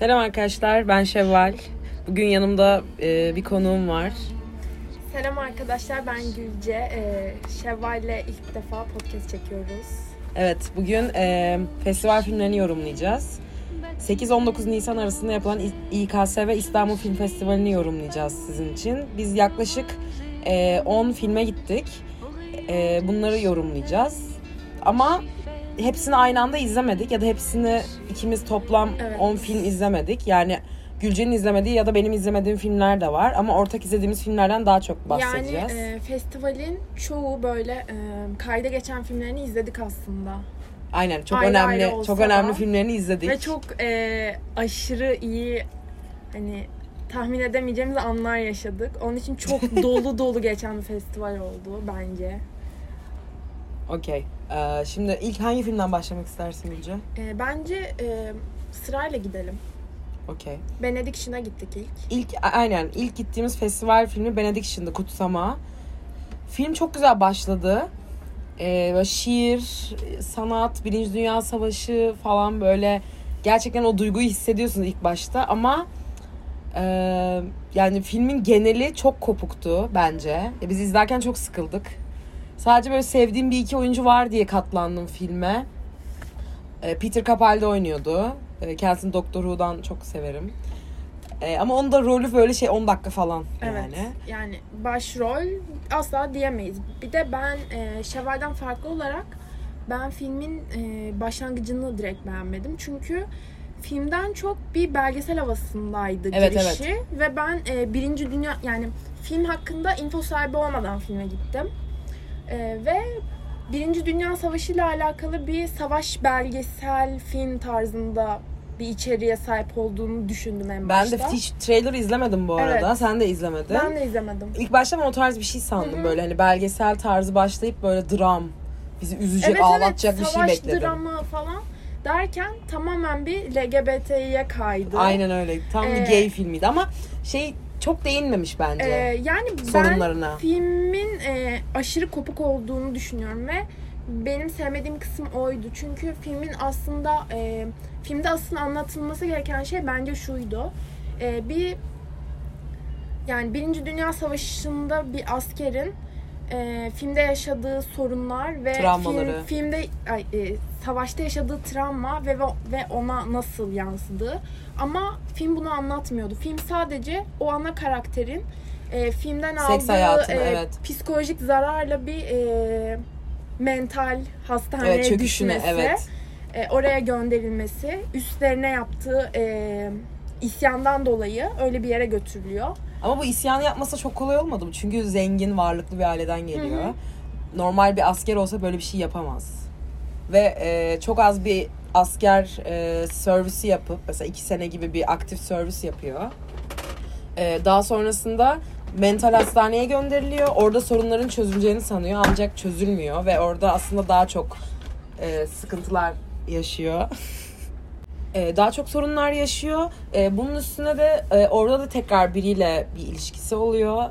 Selam arkadaşlar, ben Şevval. Bugün yanımda e, bir konuğum var. Selam arkadaşlar ben Gülce. Ee, Şevval'le ilk defa podcast çekiyoruz. Evet, bugün e, festival filmlerini yorumlayacağız. 8-19 Nisan arasında yapılan İKSV İstanbul Film Festivali'ni yorumlayacağız sizin için. Biz yaklaşık e, 10 filme gittik. E, bunları yorumlayacağız. Ama hepsini aynı anda izlemedik ya da hepsini ikimiz toplam Evet. 10 film izlemedik. Yani Gülce'nin izlemediği ya da benim izlemediğim filmler de var. Ama ortak izlediğimiz filmlerden daha çok bahsedeceğiz. Yani e, festivalin çoğu böyle e, kayda geçen filmlerini izledik aslında. Aynen çok Ayrı önemli ayrı çok önemli da. filmlerini izledik. Ve çok e, aşırı iyi hani tahmin edemeyeceğimiz anlar yaşadık. Onun için çok dolu dolu geçen bir festival oldu bence. Okey. Ee, şimdi ilk hangi filmden başlamak istersin Gülce? E, bence e, sırayla gidelim. Okey. Benediction'a gittik ilk. İlk aynen ilk gittiğimiz festival filmi Benediction'dı Kutsama. Film çok güzel başladı. Ee, böyle şiir, sanat, Birinci Dünya Savaşı falan böyle gerçekten o duyguyu hissediyorsunuz ilk başta ama e, yani filmin geneli çok kopuktu bence. Ya biz izlerken çok sıkıldık. Sadece böyle sevdiğim bir iki oyuncu var diye katlandım filme. Ee, Peter Capaldi oynuyordu. Ee, Kendisini Doctor Who'dan çok severim. Ee, ama onun da rolü böyle şey 10 dakika falan Evet. yani. Yani başrol asla diyemeyiz. Bir de ben e, Şevval'den farklı olarak ben filmin e, başlangıcını direkt beğenmedim. Çünkü filmden çok bir belgesel havasındaydı Evet, girişi ve ben e, birinci dünya yani film hakkında info sahibi olmadan filme gittim. E, ve Birinci Dünya Savaşı ile alakalı bir savaş belgesel film tarzında bir içeriğe sahip olduğunu düşündüm en Ben başta. de hiç trailer izlemedim bu arada. Evet. Sen de izlemedin. ben de izlemedim. İlk başta ben o tarz bir şey sandım Hı hı. böyle hani belgesel tarzı başlayıp böyle dram bizi üzecek, evet, ağlatacak evet, bir şey savaş bekledim. dramı falan derken tamamen bir LGBT'ye kaydı. Aynen öyle. Tam bir Ee, gay filmiydi ama şey çok değinmemiş bence Ee, yani sorunlarına. ben filmin e, aşırı kopuk olduğunu düşünüyorum ve benim sevmediğim kısım oydu. Çünkü filmin aslında e, filmde aslında anlatılması gereken şey bence şuydu. E, bir yani Birinci Dünya Savaşı'nda bir askerin e, filmde yaşadığı sorunlar ve Travmaları. film, filmde ay, e, savaşta yaşadığı travma ve ve ona nasıl yansıdığı. Ama film bunu anlatmıyordu. Film sadece o ana karakterin e, filmden Seks aldığı hayatını, e, evet. psikolojik zararla bir e, mental hastaneye Evet çöküşüne düşmesi, evet. e, oraya gönderilmesi, üstlerine yaptığı e, isyandan dolayı öyle bir yere götürülüyor. Ama bu isyanı yapmasa çok kolay olmadı mı? Çünkü zengin, varlıklı bir aileden geliyor. Hı hı. Normal bir asker olsa böyle bir şey yapamaz. Ve e, çok az bir asker e, servisi yapıp mesela iki sene gibi bir aktif servis yapıyor. E, daha sonrasında mental hastaneye gönderiliyor. Orada sorunların çözüleceğini sanıyor ancak çözülmüyor ve orada aslında daha çok e, sıkıntılar yaşıyor. E, daha çok sorunlar yaşıyor. E, bunun üstüne de e, orada da tekrar biriyle bir ilişkisi oluyor.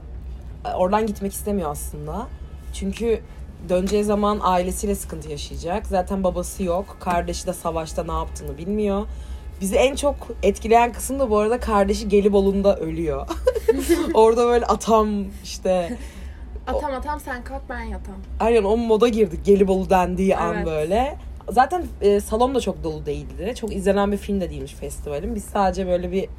E, oradan gitmek istemiyor aslında. Çünkü döneceği zaman ailesiyle sıkıntı yaşayacak. Zaten babası yok. Kardeşi de savaşta ne yaptığını bilmiyor. Bizi en çok etkileyen kısım da bu arada kardeşi Gelibolu'nda ölüyor. Orada böyle atam işte Atam atam sen kalk ben yatam. Aynen o moda girdik Gelibolu dendiği an Evet. böyle. Zaten e, salon da çok dolu değildi. Çok izlenen bir film de değilmiş festivalin. Biz sadece böyle bir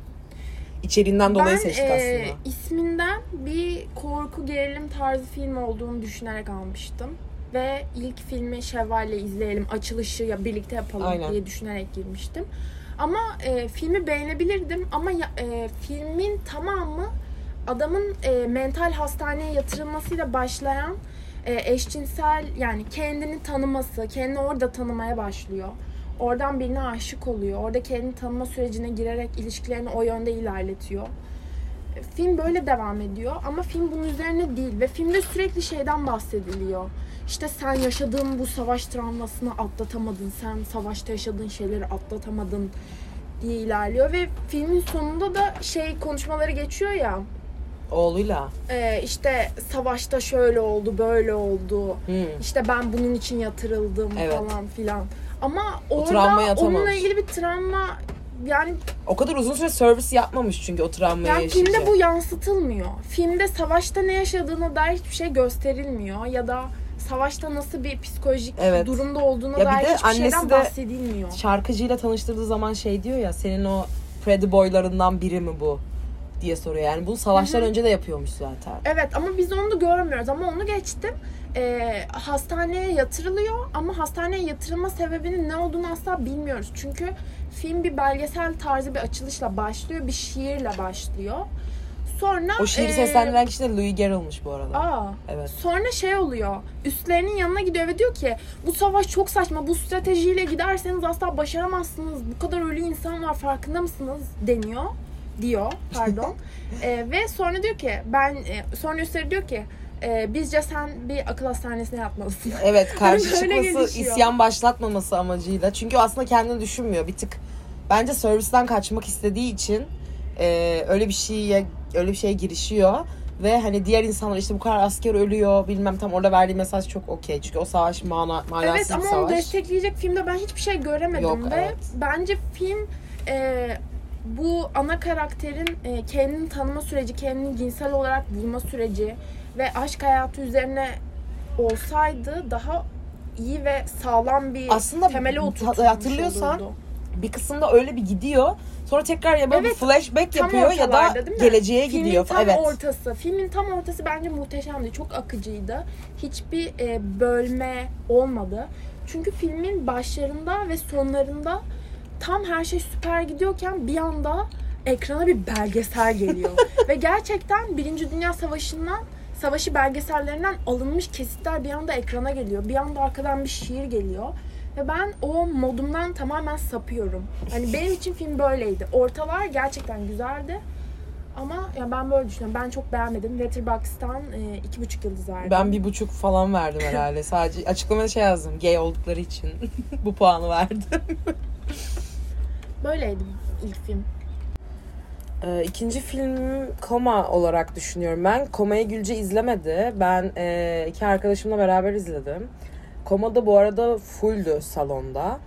içeriğinden dolayı ben seçtik e, aslında. isminden bir korku gerilim tarzı film olduğunu düşünerek almıştım. Ve ilk filmi Şevval'le izleyelim, açılışı ya birlikte yapalım Aynen. diye düşünerek girmiştim. Ama e, filmi beğenebilirdim ama ya- e, filmin tamamı adamın e, mental hastaneye yatırılmasıyla başlayan e, eşcinsel yani kendini tanıması, kendini orada tanımaya başlıyor. Oradan birine aşık oluyor. Orada kendini tanıma sürecine girerek ilişkilerini o yönde ilerletiyor. Film böyle devam ediyor ama film bunun üzerine değil ve filmde sürekli şeyden bahsediliyor. İşte sen yaşadığın bu savaş travmasını atlatamadın, sen savaşta yaşadığın şeyleri atlatamadın diye ilerliyor ve filmin sonunda da şey konuşmaları geçiyor ya Oğluyla. e, işte savaşta şöyle oldu böyle oldu Hmm. işte ben bunun için yatırıldım Evet. falan filan ama orada onunla atamamış. ilgili bir travma yani O kadar uzun süre servis yapmamış çünkü o travmayı yani yaşayacak. filmde bu yansıtılmıyor. Filmde savaşta ne yaşadığına dair hiçbir şey gösterilmiyor ya da savaşta nasıl bir psikolojik Evet. durumda olduğuna Ya dair de hiçbir annesi şeyden de- bahsedilmiyor. Şarkıcıyla tanıştırdığı zaman şey diyor ya senin o Freddy boylarından biri mi bu diye soruyor. Yani bunu savaştan önce de yapıyormuş zaten. Evet ama biz onu da görmüyoruz ama onu geçtim. Ee, hastaneye yatırılıyor ama hastaneye yatırılma sebebinin ne olduğunu asla bilmiyoruz. Çünkü film bir belgesel tarzı bir açılışla başlıyor, bir şiirle başlıyor. Sonra O şiiri ee, seslendiren kişi de Louis Garrel'mış bu arada. Aa, Evet. Sonra şey oluyor. Üstlerinin yanına gidiyor ve diyor ki bu savaş çok saçma. Bu stratejiyle giderseniz asla başaramazsınız. Bu kadar ölü insan var farkında mısınız deniyor. Diyor pardon. Ee, ve sonra diyor ki ben e, sonra üstleri diyor ki e, bizce sen bir akıl hastanesine yatmalısın. Evet karşı çıkması gelişiyor. isyan başlatmaması amacıyla. Çünkü aslında kendini düşünmüyor bir tık. Bence servisten kaçmak istediği için e, öyle bir şeye öyle bir şeye girişiyor ve hani diğer insanlar işte bu kadar asker ölüyor bilmem tam orada verdiği mesaj çok okey. Çünkü o savaş mana, manasız Evet bir ama onu savaş. destekleyecek filmde ben hiçbir şey göremedim Yok, ve evet. bence film e, bu ana karakterin e, kendini tanıma süreci, kendini cinsel olarak bulma süreci ve aşk hayatı üzerine olsaydı daha iyi ve sağlam bir Aslında temele oturtulmuş hatırlıyorsan olurdu. bir kısımda öyle bir gidiyor. Sonra tekrar ya böyle Evet, flashback yapıyor ya da geleceğe Filmin gidiyor. tam evet. ortası. Filmin tam ortası bence muhteşemdi. Çok akıcıydı. Hiçbir e, bölme olmadı. Çünkü filmin başlarında ve sonlarında tam her şey süper gidiyorken bir anda ekrana bir belgesel geliyor. ve gerçekten Birinci Dünya Savaşı'ndan savaşı belgesellerinden alınmış kesitler bir anda ekrana geliyor. Bir anda arkadan bir şiir geliyor. Ve ben o modumdan tamamen sapıyorum. Hani benim için film böyleydi. Ortalar gerçekten güzeldi. Ama ya ben böyle düşünüyorum. Ben çok beğenmedim. Letterboxd'dan e, iki buçuk yıldız verdim. Ben bir buçuk falan verdim herhalde. Sadece açıklamada şey yazdım. Gay oldukları için bu puanı verdim. Böyleydi ilk film. Ee, ikinci film Koma olarak düşünüyorum ben. Koma'yı Gülce izlemedi. Ben e, iki arkadaşımla beraber izledim. Koma da bu arada fulldü salonda.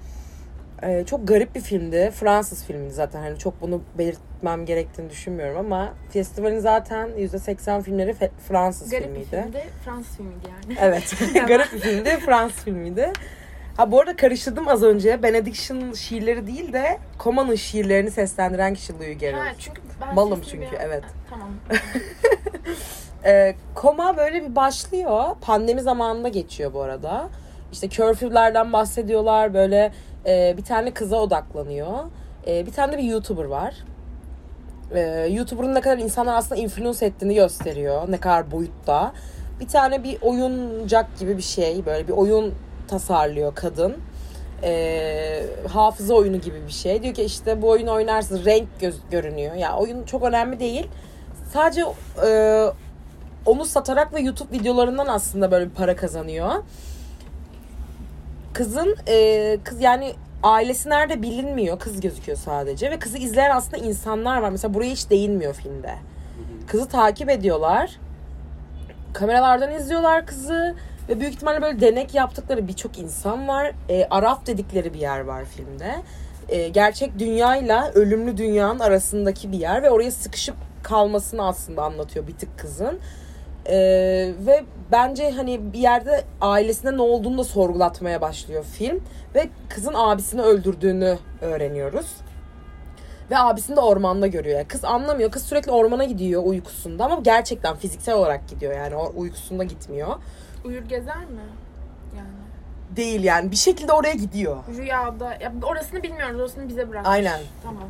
Ee, çok garip bir filmdi. Fransız filmiydi zaten. Hani çok bunu belirtmem gerektiğini düşünmüyorum ama festivalin zaten %80 filmleri Fransız Garip bir filmiydi. filmdi. Fransız filmiydi yani. Evet. Garip bir filmdi. Fransız filmiydi. Ha bu arada karıştırdım az önce. Benediction şiirleri değil de Koma'nın şiirlerini seslendiren kişi Louis Garrel. Ha, çünkü ben Malım çünkü, evet. Tamam. Ee, koma böyle bir başlıyor. Pandemi zamanında geçiyor bu arada. İşte curfew'lerden bahsediyorlar. Böyle e, bir tane kıza odaklanıyor. E, bir tane de bir YouTuber var. E, YouTuber'ın ne kadar insanlar aslında influence ettiğini gösteriyor. Ne kadar boyutta. Bir tane bir oyuncak gibi bir şey. Böyle bir oyun tasarlıyor kadın. E, hafıza oyunu gibi bir şey. Diyor ki işte bu oyunu oynarsın renk göz, görünüyor. Ya oyun çok önemli değil. Sadece e, onu satarak ve YouTube videolarından aslında böyle bir para kazanıyor. Kızın e, kız yani ailesi nerede bilinmiyor. Kız gözüküyor sadece ve kızı izleyen aslında insanlar var. Mesela buraya hiç değinmiyor filmde. Kızı takip ediyorlar. Kameralardan izliyorlar kızı ve büyük ihtimalle böyle denek yaptıkları birçok insan var. E, Araf dedikleri bir yer var filmde. E, gerçek dünyayla ölümlü dünyanın arasındaki bir yer ve oraya sıkışıp kalmasını aslında anlatıyor bir tık kızın. Ee, ve bence hani bir yerde ailesine ne olduğunu da sorgulatmaya başlıyor film. Ve kızın abisini öldürdüğünü öğreniyoruz. Ve abisini de ormanda görüyor. Yani kız anlamıyor. Kız sürekli ormana gidiyor uykusunda ama gerçekten fiziksel olarak gidiyor yani uykusunda gitmiyor. Uyur gezer mi? Yani. Değil yani bir şekilde oraya gidiyor. Rüyada. Ya orasını bilmiyoruz. Orasını bize bırak. Aynen. Tamam.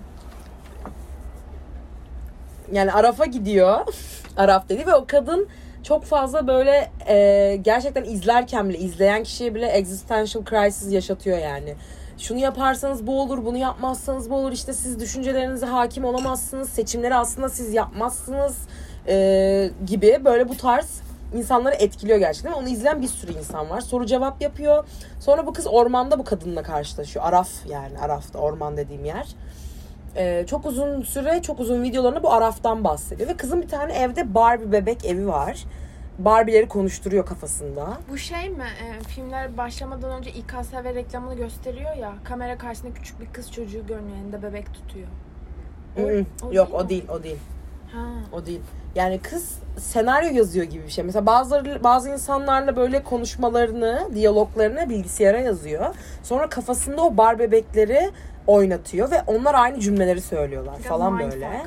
Yani Araf'a gidiyor. Araf dedi ve o kadın çok fazla böyle e, gerçekten izlerken bile izleyen kişiye bile existential crisis yaşatıyor yani. Şunu yaparsanız bu olur, bunu yapmazsanız bu olur. İşte siz düşüncelerinize hakim olamazsınız. Seçimleri aslında siz yapmazsınız e, gibi böyle bu tarz insanları etkiliyor gerçekten. Onu izleyen bir sürü insan var. Soru cevap yapıyor. Sonra bu kız ormanda bu kadınla karşılaşıyor. Araf yani Araf'ta orman dediğim yer. Ee, çok uzun süre çok uzun videolarında bu Araf'tan bahsediyor. Ve kızın bir tane evde Barbie bebek evi var. Barbie'leri konuşturuyor kafasında. Bu şey mi? E, filmler başlamadan önce İKSV reklamını gösteriyor ya. Kamera karşısında küçük bir kız çocuğu görünüyor. Elinde bebek tutuyor. O- o Yok değil o değil, o değil. Ha. O değil. Yani kız senaryo yazıyor gibi bir şey. Mesela bazıları bazı insanlarla böyle konuşmalarını, diyaloglarını bilgisayara yazıyor. Sonra kafasında o bar bebekleri oynatıyor ve onlar aynı cümleleri söylüyorlar Biraz falan mindfuck. böyle.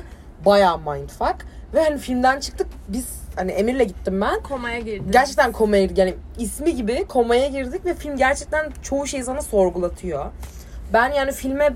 Bayağı mindfuck. Ve hani filmden çıktık biz hani Emir'le gittim ben. Komaya girdi. Gerçekten komaya girdik. Yani ismi gibi komaya girdik ve film gerçekten çoğu şeyi sana sorgulatıyor. Ben yani filme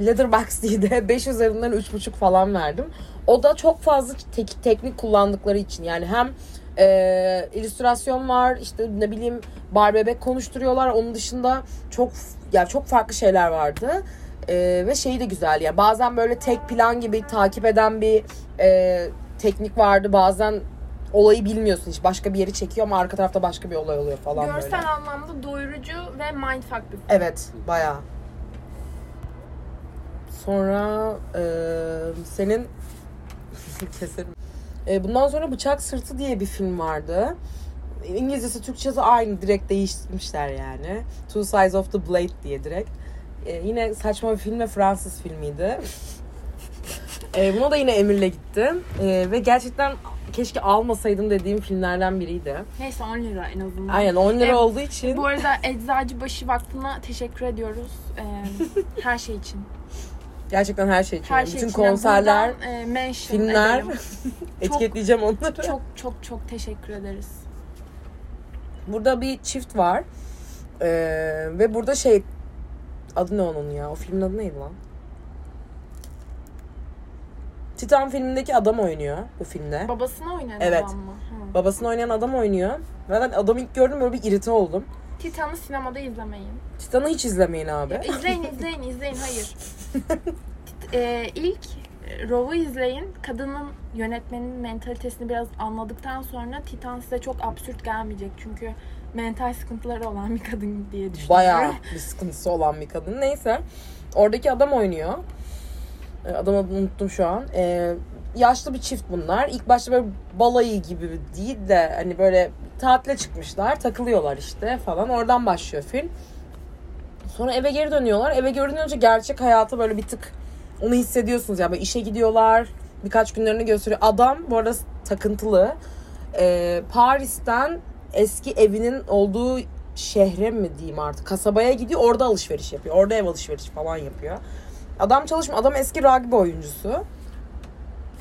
Letterboxd'de 5 üzerinden 3.5 falan verdim. O da çok fazla tek- teknik kullandıkları için. Yani hem e, illüstrasyon var işte ne bileyim bar bebek konuşturuyorlar. Onun dışında çok ya çok farklı şeyler vardı. E, ve şeyi de güzel ya. Bazen böyle tek plan gibi takip eden bir e, teknik vardı. Bazen olayı bilmiyorsun hiç. Başka bir yeri çekiyor ama arka tarafta başka bir olay oluyor falan Görsel böyle. anlamda doyurucu ve mindfuck bir film. Evet, bayağı. Sonra e, senin keserim. E, bundan sonra Bıçak Sırtı diye bir film vardı. İngilizcesi Türkçesi aynı direkt değiştirmişler yani. Two Sides of the Blade diye direkt. E, yine saçma bir film ve Fransız filmiydi. e, buna da yine Emir'le gittim. E, ve gerçekten keşke almasaydım dediğim filmlerden biriydi. Neyse 10 lira en azından. Aynen 10 lira Evet, olduğu için. Bu arada Eczacıbaşı Vakfı'na teşekkür ediyoruz. Ee, her şey için. Gerçekten her şey için. Her Bütün şey için. konserler, Buradan, e, mention filmler edelim. etiketleyeceğim onları. Çok çok çok teşekkür ederiz. Burada bir çift var. Ee, ve burada şey adı ne onun ya? O filmin adı neydi lan? Titan filmindeki adam oynuyor bu filmde. Babasını oynayan Evet. adam mı? Hı. Babasını oynayan adam oynuyor. Ve ben adamı ilk gördüm böyle bir irite oldum. Titan'ı sinemada izlemeyin. Titan'ı hiç izlemeyin abi. İzleyin izleyin izleyin hayır. E, ilk Rove'u izleyin. Kadının yönetmenin mentalitesini biraz anladıktan sonra Titan size çok absürt gelmeyecek. Çünkü mental sıkıntıları olan bir kadın diye düşünüyorum. Bayağı bir sıkıntısı olan bir kadın. Neyse. Oradaki adam oynuyor. Ee, Adamı unuttum şu an. Ee, yaşlı bir çift bunlar. İlk başta böyle balayı gibi değil de hani böyle tatile çıkmışlar. Takılıyorlar işte falan. Oradan başlıyor film. Sonra eve geri dönüyorlar. Eve geri dönünce gerçek hayatı böyle bir tık onu hissediyorsunuz. Yani böyle işe gidiyorlar. Birkaç günlerini gösteriyor. Adam bu arada takıntılı. Ee, Paris'ten eski evinin olduğu şehre mi diyeyim artık kasabaya gidiyor orada alışveriş yapıyor. Orada ev alışveriş falan yapıyor. Adam çalışmıyor. Adam eski rugby oyuncusu.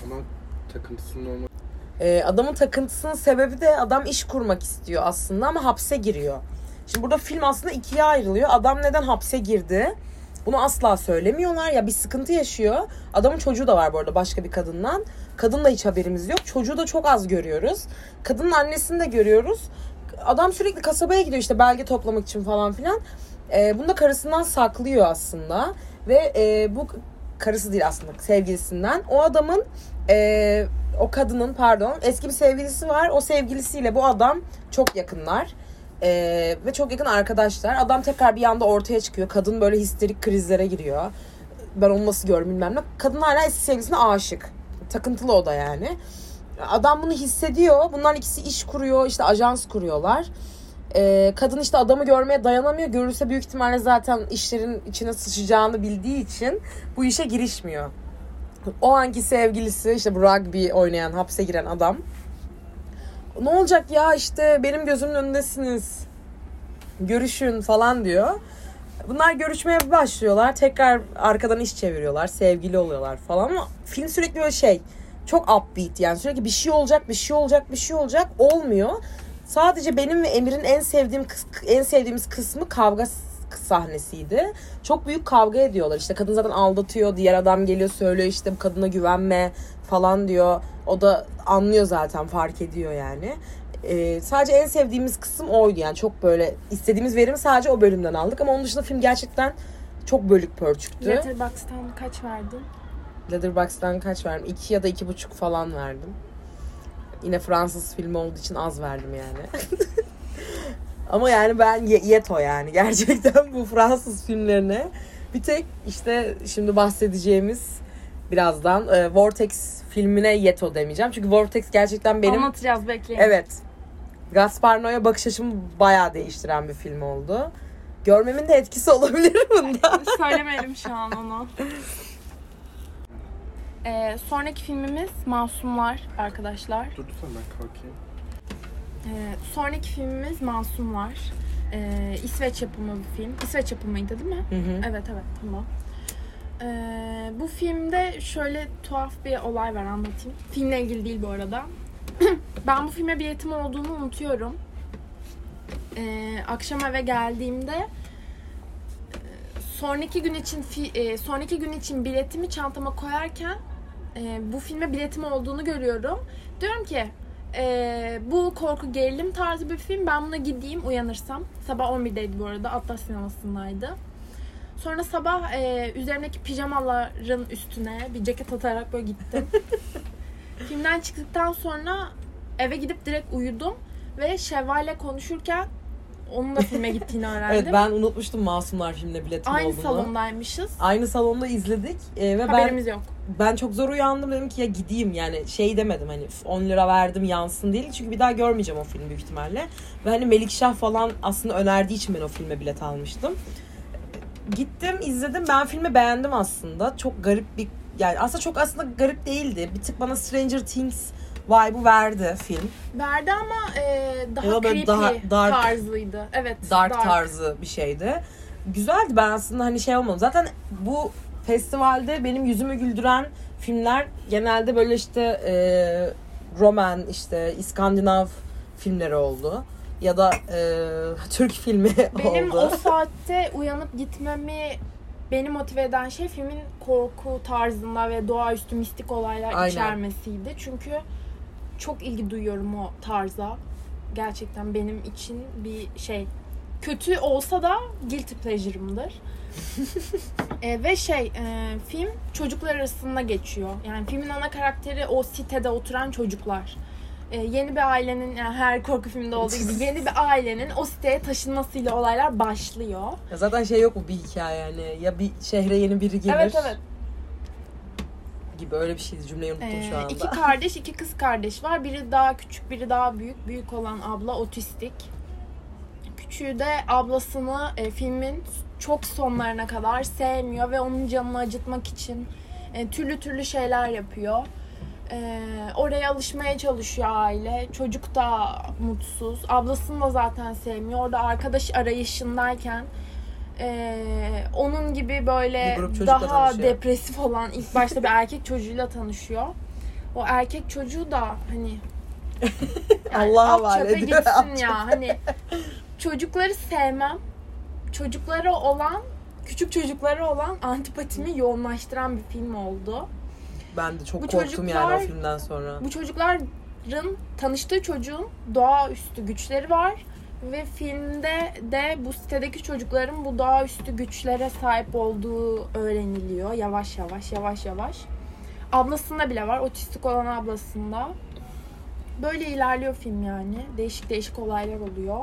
Ama takıntısının olma Ee, adamın takıntısının sebebi de adam iş kurmak istiyor aslında ama hapse giriyor. Şimdi burada film aslında ikiye ayrılıyor. Adam neden hapse girdi? Bunu asla söylemiyorlar. Ya bir sıkıntı yaşıyor. Adamın çocuğu da var bu arada başka bir kadından. Kadınla hiç haberimiz yok. Çocuğu da çok az görüyoruz. Kadının annesini de görüyoruz. Adam sürekli kasabaya gidiyor işte belge toplamak için falan filan. Ee, bunu da karısından saklıyor aslında. Ve e, bu karısı değil aslında sevgilisinden. O adamın e, o kadının pardon eski bir sevgilisi var. O sevgilisiyle bu adam çok yakınlar. Ee, ve çok yakın arkadaşlar. Adam tekrar bir anda ortaya çıkıyor. Kadın böyle histerik krizlere giriyor. Ben onu nasıl gördüm bilmem ne. Kadın hala eski sevgilisine aşık. Takıntılı o da yani. Adam bunu hissediyor. Bunlar ikisi iş kuruyor. işte ajans kuruyorlar. Ee, kadın işte adamı görmeye dayanamıyor. Görürse büyük ihtimalle zaten işlerin içine sıçacağını bildiği için bu işe girişmiyor. O anki sevgilisi işte bu rugby oynayan hapse giren adam ne olacak ya işte benim gözümün önündesiniz. Görüşün falan diyor. Bunlar görüşmeye başlıyorlar. Tekrar arkadan iş çeviriyorlar. Sevgili oluyorlar falan ama film sürekli böyle şey çok upbeat yani sürekli bir şey olacak, bir şey olacak, bir şey olacak olmuyor. Sadece benim ve Emir'in en sevdiğim en sevdiğimiz kısmı kavga sahnesiydi. Çok büyük kavga ediyorlar. İşte kadın zaten aldatıyor. Diğer adam geliyor söylüyor işte bu kadına güvenme falan diyor. O da anlıyor zaten fark ediyor yani. Ee, sadece en sevdiğimiz kısım oydu yani çok böyle istediğimiz verimi sadece o bölümden aldık ama onun dışında film gerçekten çok bölük pörçüktü. Letterboxd'dan kaç verdin? Letterboxd'dan kaç verdim? 2 ya da iki buçuk falan verdim. Yine Fransız filmi olduğu için az verdim yani. Ama yani ben ye- yeto yani gerçekten bu Fransız filmlerine bir tek işte şimdi bahsedeceğimiz birazdan e, Vortex filmine yeto demeyeceğim. Çünkü Vortex gerçekten benim Anlatacağız bekleyin. evet Gaspar Noé'ya bakış açımı bayağı değiştiren bir film oldu. Görmemin de etkisi olabilir bunda. Söylemeyelim şu an onu. Ee, sonraki filmimiz Masumlar arkadaşlar. Durdursana ben kalkayım. Ee, sonraki filmimiz Masumlar. Ee, İsveç yapımı bir film. İsveç yapımıydı değil mi? Hı hı. Evet evet tamam. Ee, bu filmde şöyle tuhaf bir olay var anlatayım. Filmle ilgili değil bu arada. ben bu filme biletim olduğunu unutuyorum. Ee, akşam eve geldiğimde e, sonraki gün için fi- e, sonraki gün için biletimi çantama koyarken e, bu filme biletim olduğunu görüyorum. Diyorum ki e, bu korku gerilim tarzı bir film. Ben buna gideyim uyanırsam. Sabah 11'deydi bu arada. Atlas sinemasındaydı. Sonra sabah e, üzerimdeki pijamaların üstüne bir ceket atarak böyle gittim. Filmden çıktıktan sonra eve gidip direkt uyudum ve Şevval'le konuşurken onun da filme gittiğini öğrendim. Evet ben unutmuştum Masumlar filmine biletim Aynı olduğunu. salondaymışız. Aynı salonda izledik ee, ve ben Haberimiz yok. Ben çok zor uyandım dedim ki ya gideyim yani şey demedim hani "Üf, 10 lira verdim yansın. değil. Çünkü bir daha görmeyeceğim o filmi büyük ihtimalle. Ve hani Melikşah falan aslında önerdiği için ben o filme bilet almıştım. Gittim izledim. Ben filmi beğendim aslında. Çok garip bir yani aslında çok aslında garip değildi. Bir tık bana Stranger Things vibe'ı verdi film. Verdi ama e, daha Ya creepy daha dark- tarzıydı. Evet. dark, tarzı bir şeydi. Güzeldi. Ben aslında hani şey olmadım. Zaten bu festivalde benim yüzümü güldüren filmler genelde böyle işte e, roman işte İskandinav filmleri oldu. Ya da e, Türk filmi Benim oldu. o saatte uyanıp gitmemi beni motive eden şey filmin korku tarzında ve doğaüstü mistik olaylar Aynen. içermesiydi. Çünkü çok ilgi duyuyorum o tarza. Gerçekten benim için bir şey. Kötü olsa da guilty pleasure'ımdır. E, ve şey e, film çocuklar arasında geçiyor. Yani filmin ana karakteri o sitede oturan çocuklar. E, yeni bir ailenin yani her korku filminde olduğu gibi yeni bir ailenin o siteye taşınmasıyla olaylar başlıyor. Ya zaten şey yok mu bir hikaye yani ya bir şehre yeni biri gelir Evet evet. gibi öyle bir şeydi cümleyi unuttum Ee, şu anda. iki kardeş, iki kız kardeş var. Biri daha küçük, biri daha büyük. Büyük olan abla otistik. Küçüğü de ablasını e, filmin çok sonlarına kadar sevmiyor ve onun canını acıtmak için e, türlü türlü şeyler yapıyor. E, oraya alışmaya çalışıyor aile. Çocuk da mutsuz. Ablasını da zaten sevmiyor. Orada arkadaş arayışındayken e, onun gibi böyle daha tanışıyor. depresif olan ilk başta bir erkek çocuğuyla tanışıyor. O erkek çocuğu da hani alt havale çöpe ediyor. gitsin ya. Hani çocukları sevmem. Çocuklara olan küçük çocuklara olan antipatimi yoğunlaştıran bir film oldu. Ben de çok Bu korktum yani o çocuklar- filmden sonra. Bu çocukların tanıştığı çocuğun doğaüstü güçleri var ve filmde de bu sitedeki çocukların bu doğaüstü güçlere sahip olduğu öğreniliyor yavaş yavaş yavaş yavaş. Ablasında bile var, otistik olan ablasında. Böyle ilerliyor film yani. Değişik değişik olaylar oluyor.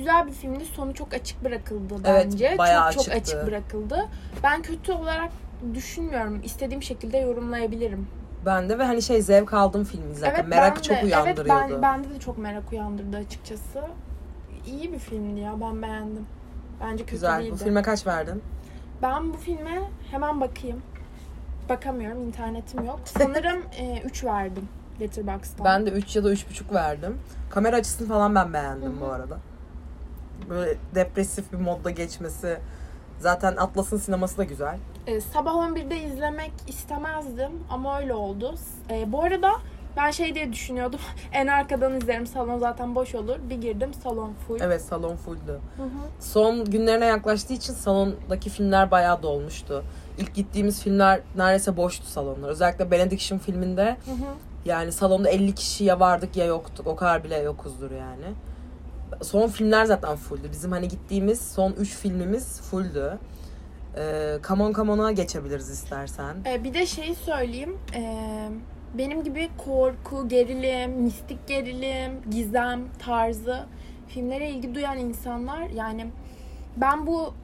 Güzel bir filmdi. Sonu çok açık bırakıldı Evet, bence. bayağı çok çok açıktı. açık bırakıldı. Ben kötü olarak düşünmüyorum. İstediğim şekilde yorumlayabilirim. Ben de ve hani şey zevk aldım filmi izlerken. Evet, Merak ben çok de, uyandırıyordu. Evet ben, bende de çok merak uyandırdı açıkçası. İyi bir filmdi ya ben beğendim. Bence kötü Güzel. değildi. Bu filme kaç verdin? Ben bu filme hemen bakayım. Bakamıyorum internetim yok. Sanırım 3 verdim Letterboxd'dan. Ben de 3 ya da 3,5 verdim. Kamera açısını falan ben beğendim Hı hı. bu arada. Böyle depresif bir modda geçmesi. Zaten Atlas'ın sineması da güzel. Ee, sabah 11'de izlemek istemezdim ama öyle oldu. Ee, bu arada ben şey diye düşünüyordum. en arkadan izlerim salon zaten boş olur. Bir girdim salon full. Evet salon fulldü. Hı hı. Son günlerine yaklaştığı için salondaki filmler bayağı dolmuştu. İlk gittiğimiz filmler neredeyse boştu salonlar. Özellikle Benediction filminde Hı hı. yani salonda 50 kişi ya vardık ya yoktuk. O kadar bile yokuzdur yani. Son filmler zaten fulldü. Bizim hani gittiğimiz son 3 filmimiz fulldü. Ee, Come on Come on'a geçebiliriz istersen. Ee, bir de şeyi söyleyeyim. Ee, benim gibi korku, gerilim, mistik gerilim, gizem tarzı filmlere ilgi duyan insanlar yani ben bu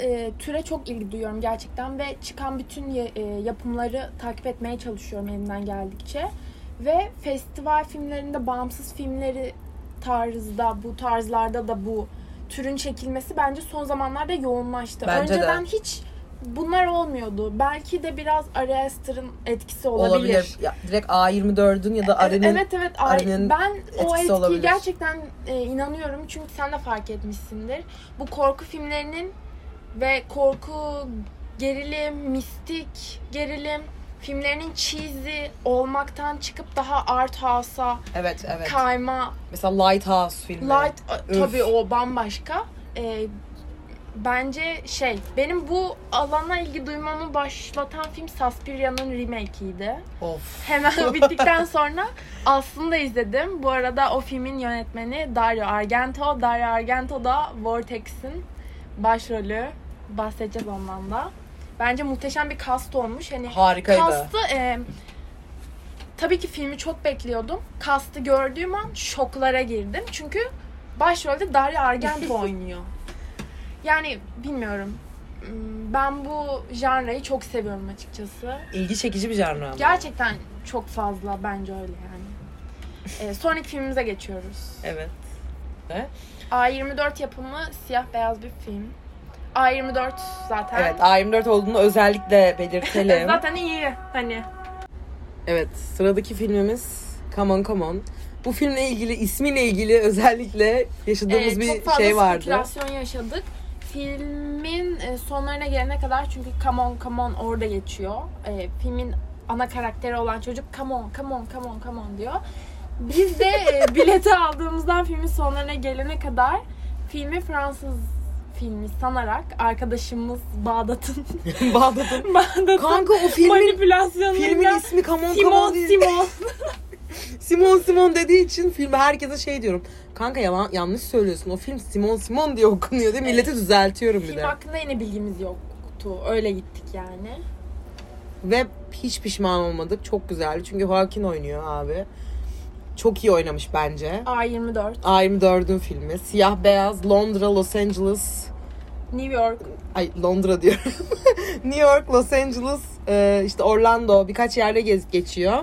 e, türe çok ilgi duyuyorum gerçekten ve çıkan bütün e, yapımları takip etmeye çalışıyorum elimden geldikçe ve festival filmlerinde bağımsız filmleri tarzda, bu tarzlarda da bu türün çekilmesi bence son zamanlarda yoğunlaştı. Bence de. Önceden hiç bunlar olmuyordu. Belki de biraz Ari Aster'ın etkisi olabilir. Olabilir. Ya, direkt A24'ün ya da Ari'nin Evet evet Ari- Ari'nin ben o etkiyi olabilir. gerçekten e, inanıyorum çünkü sen de fark etmişsindir. Bu korku filmlerinin ve korku, gerilim, mistik gerilim filmlerinin cheesy olmaktan çıkıp daha art house'a Evet evet. kayma Mesela Lighthouse filmi. light Üf. tabii o bambaşka. E, bence şey benim bu alana ilgi duymamı başlatan film Suspiria'nın remake'iydi. Of. Hemen bittikten sonra aslında izledim. Bu arada o filmin yönetmeni Dario Argento. Dario Argento da Vortex'in başrolü. Bahsedeceğiz ondan da. Bence muhteşem bir cast olmuş. Hani Harikaydı. Cast'ı e, tabii ki filmi çok bekliyordum. Cast'ı gördüğüm an şoklara girdim. Çünkü başrolde Dario Argento oynuyor. Yani bilmiyorum. Ben bu janrayı çok seviyorum açıkçası. İlgi çekici bir janra ama. Gerçekten çok fazla bence öyle yani. Ee, sonraki filmimize geçiyoruz. Evet. A24 yapımı siyah beyaz bir film. A24 zaten. Evet A24 olduğunu özellikle belirtelim. zaten iyi hani. evet sıradaki filmimiz Come On Come On. Bu filmle ilgili ismiyle ilgili özellikle yaşadığımız Ee, bir çok fazla şey vardı. spekülasyon yaşadık. Filmin e, sonlarına gelene kadar çünkü come on come on orada geçiyor. E, filmin ana karakteri olan çocuk come on come on come on come on diyor. Biz de e, bileti aldığımızdan filmin sonlarına gelene kadar filmi Fransız filmi sanarak arkadaşımız Bağdat'ın Bağdat'ın. Bağdat'ın Kanka o filmin manipülasyonuyla filmin ismi Come On Come Simon On değil. Simon Simon Simon dediği için filme herkese şey diyorum. Kanka yalan, yanlış söylüyorsun. O film Simon Simon diye okunuyor diye milleti düzeltiyorum bir film de. hakkında yine bilgimiz yoktu. Öyle gittik yani. Ve hiç pişman olmadık. Çok güzeldi. Çünkü Joaquin oynuyor abi. Çok iyi oynamış bence. A24 A24'ün filmi. Siyah beyaz Londra, Los Angeles. New York Ay Londra diyorum. New York, Los Angeles, e, işte Orlando birkaç yerde gez geçiyor.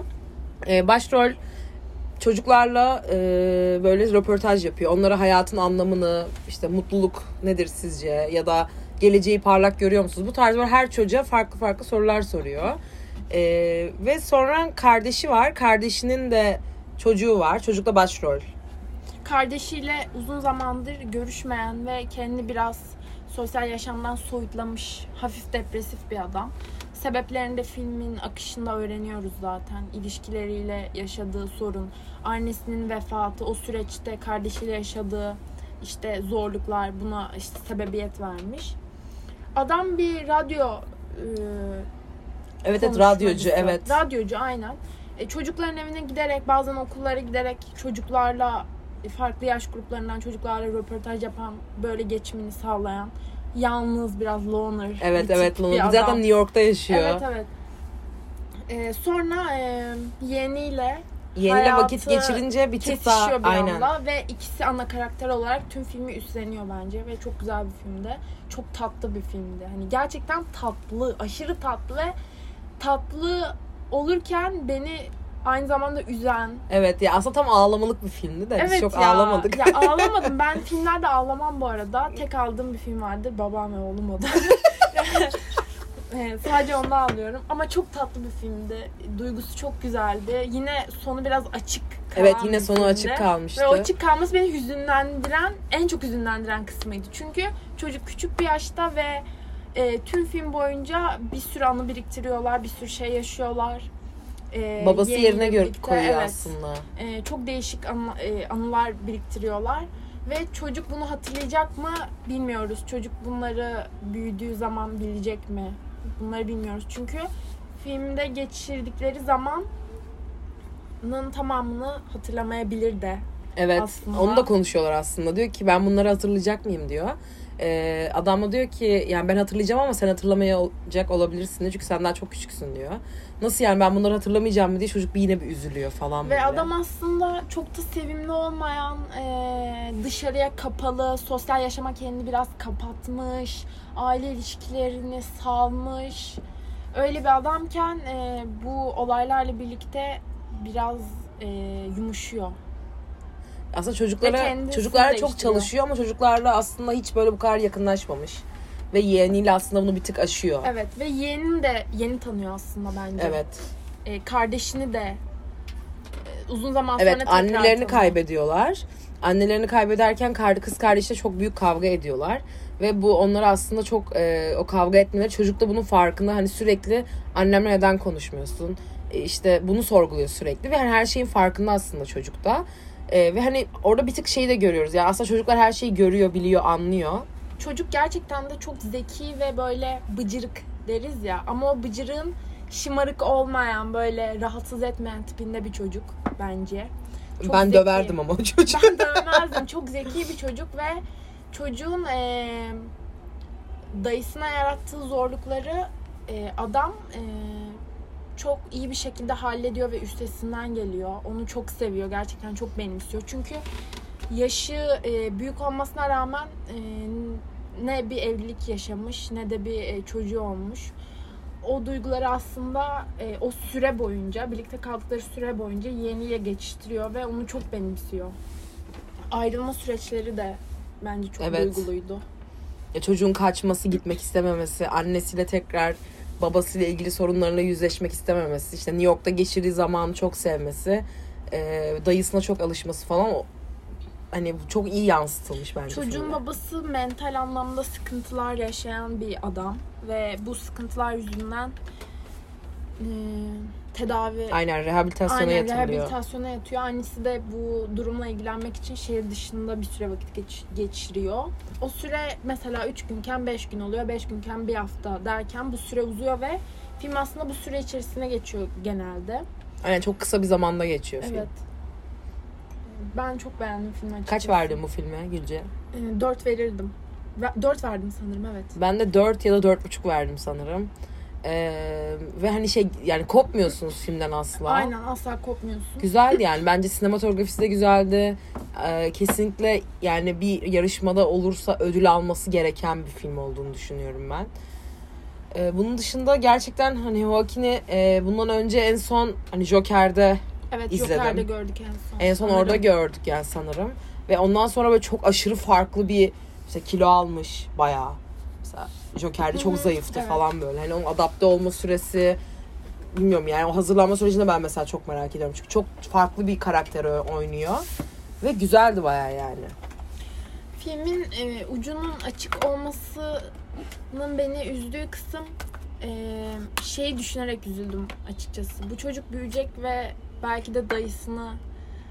E, başrol çocuklarla e, böyle röportaj yapıyor. Onlara hayatın anlamını, işte mutluluk nedir sizce ya da geleceği parlak görüyor musunuz? Bu tarz böyle her çocuğa farklı farklı sorular soruyor. E, ve sonra kardeşi var. Kardeşinin de çocuğu var. Çocuk da başrol. kardeşiyle uzun zamandır görüşmeyen ve kendini biraz sosyal yaşamdan soyutlamış, hafif depresif bir adam. Sebeplerini de filmin akışında öğreniyoruz zaten. İlişkileriyle yaşadığı sorun, annesinin vefatı, o süreçte kardeşiyle yaşadığı işte zorluklar buna işte sebebiyet vermiş. Adam bir radyo e, Evet evet radyocu evet. Radyocu aynen. E, çocukların evine giderek bazen okullara giderek çocuklarla farklı yaş gruplarından çocuklarla röportaj yapan böyle geçimini sağlayan yalnız biraz loner Evet bir evet. bir Luna. adam. Zaten New York'ta yaşıyor. Evet evet. E, sonra e, yeğeniyle Yeni Hayatı vakit geçirince bir tık daha bir aynen. anda ve ikisi ana karakter olarak tüm filmi üstleniyor bence ve çok güzel bir filmdi. Çok tatlı bir filmdi. Hani gerçekten tatlı, aşırı tatlı ve tatlı olurken beni aynı zamanda üzen. Evet ya aslında tam ağlamalık bir filmdi de biz evet çok ya. ağlamadık. Ya ağlamadım. Ben filmlerde ağlamam bu arada. Tek aldığım bir film vardı. Babam ve oğlum o da. Evet, sadece onda ağlıyorum. Ama çok tatlı bir filmdi. Duygusu çok güzeldi. Yine sonu biraz açık kalan evet yine sonu filmdi. açık kalmıştı. Ve o açık kalması beni hüzünlendiren, en çok hüzünlendiren kısmıydı. Çünkü çocuk küçük bir yaşta ve e, tüm film boyunca bir sürü anı biriktiriyorlar, bir sürü şey yaşıyorlar. E, Babası yerine gör birlikte, koyuyor evet, aslında. e, çok değişik anı- e, anılar biriktiriyorlar. Ve çocuk bunu hatırlayacak mı bilmiyoruz. Çocuk bunları büyüdüğü zaman bilecek mi? Bunları bilmiyoruz. Çünkü filmde geçirdikleri zamanın tamamını hatırlamayabilir de. Evet aslında. onu da konuşuyorlar aslında. Diyor ki ben bunları hatırlayacak mıyım diyor. Ee, adam da diyor ki yani ben hatırlayacağım ama sen hatırlamayacak olabilirsin diyor. Çünkü sen daha çok küçüksün diyor. Nasıl yani ben bunları hatırlamayacağım mı diye çocuk bir yine bir üzülüyor falan Ve böyle. adam aslında çok da sevimli olmayan, e, dışarıya kapalı, sosyal yaşama kendini biraz kapatmış, aile ilişkilerini salmış. Öyle bir adamken e, bu olaylarla birlikte biraz e, yumuşuyor. Aslında çocuklara kendisini çocuklar çok değiştiriyor. çalışıyor ama çocuklarla aslında hiç böyle bu kadar yakınlaşmamış. Ve yeğeniyle aslında bunu bir tık aşıyor. Evet ve yeğenini de yeni tanıyor aslında bence. Evet. E, kardeşini de e, uzun zaman sonra Evet annelerini tanıyor. kaybediyorlar. Annelerini kaybederken kız kardeşle çok büyük kavga ediyorlar. Ve bu onları aslında çok e, o kavga etmeleri çocuk da bunun farkında hani sürekli annemle neden konuşmuyorsun? E, işte bunu sorguluyor sürekli ve her şeyin farkında aslında çocukta. E, ve hani orada bir tık şeyi de görüyoruz. Yani aslında çocuklar her şeyi görüyor, biliyor, anlıyor. Çocuk gerçekten de çok zeki ve böyle bıcırık deriz ya. Ama o bıcırığın şımarık olmayan böyle rahatsız etmeyen tipinde bir çocuk bence. Çok ben zeki. döverdim ama o çocuğu. Ben dövmezdim. Çok zeki bir çocuk ve çocuğun e, dayısına yarattığı zorlukları e, adam e, çok iyi bir şekilde hallediyor ve üstesinden geliyor. Onu çok seviyor. Gerçekten çok benimsiyor. Çünkü yaşı e, büyük olmasına rağmen e, ne bir evlilik yaşamış ne de bir e, çocuğu olmuş. O duyguları aslında e, o süre boyunca, birlikte kaldıkları süre boyunca yeğeniyle geçiştiriyor ve onu çok benimsiyor. Ayrılma süreçleri de bence çok Evet. duyguluydu. Ya çocuğun kaçması, gitmek istememesi, annesiyle tekrar babasıyla ilgili sorunlarına yüzleşmek istememesi, işte New York'ta geçirdiği zamanı çok sevmesi, e, dayısına çok alışması falan hani çok iyi yansıtılmış bence. Çocuğun filmde. babası mental anlamda sıkıntılar yaşayan bir adam ve bu sıkıntılar yüzünden e, tedavi Aynen rehabilitasyona Aynen yatırılıyor. rehabilitasyona yatıyor. Annesi de bu durumla ilgilenmek için şehir dışında bir süre vakit geç- geçiriyor. O süre mesela 3 günken 5 gün oluyor, 5 günken bir hafta derken bu süre uzuyor ve film aslında bu süre içerisine geçiyor genelde. Aynen çok kısa bir zamanda geçiyor film. Evet. Ben çok beğendim filmi açıkçası. Kaç verdin bu filme Gülce? 4 verirdim. 4 verdim sanırım evet. Ben de 4 ya da 4,5 verdim sanırım. Ee, ve hani şey yani kopmuyorsunuz filmden asla. Aynen asla kopmuyorsun. Güzeldi yani. Bence sinematografisi de güzeldi. Ee, kesinlikle yani bir yarışmada olursa ödül alması gereken bir film olduğunu düşünüyorum ben. Ee, bunun dışında gerçekten hani Joaquin'i e, bundan önce en son hani Joker'de Evet İzledim. Joker'de gördük en son. en son sanırım. orada gördük yani sanırım. Ve ondan sonra böyle çok aşırı farklı bir işte kilo almış bayağı. Joker'de çok zayıftı evet. falan böyle. Hani onun adapte olma süresi bilmiyorum yani o hazırlanma sürecinde ben mesela çok merak ediyorum. Çünkü çok farklı bir karakter oynuyor. Ve güzeldi bayağı yani. Filmin e, ucunun açık olmasının beni üzdüğü kısım e, şeyi düşünerek üzüldüm açıkçası. Bu çocuk büyüyecek ve belki de dayısını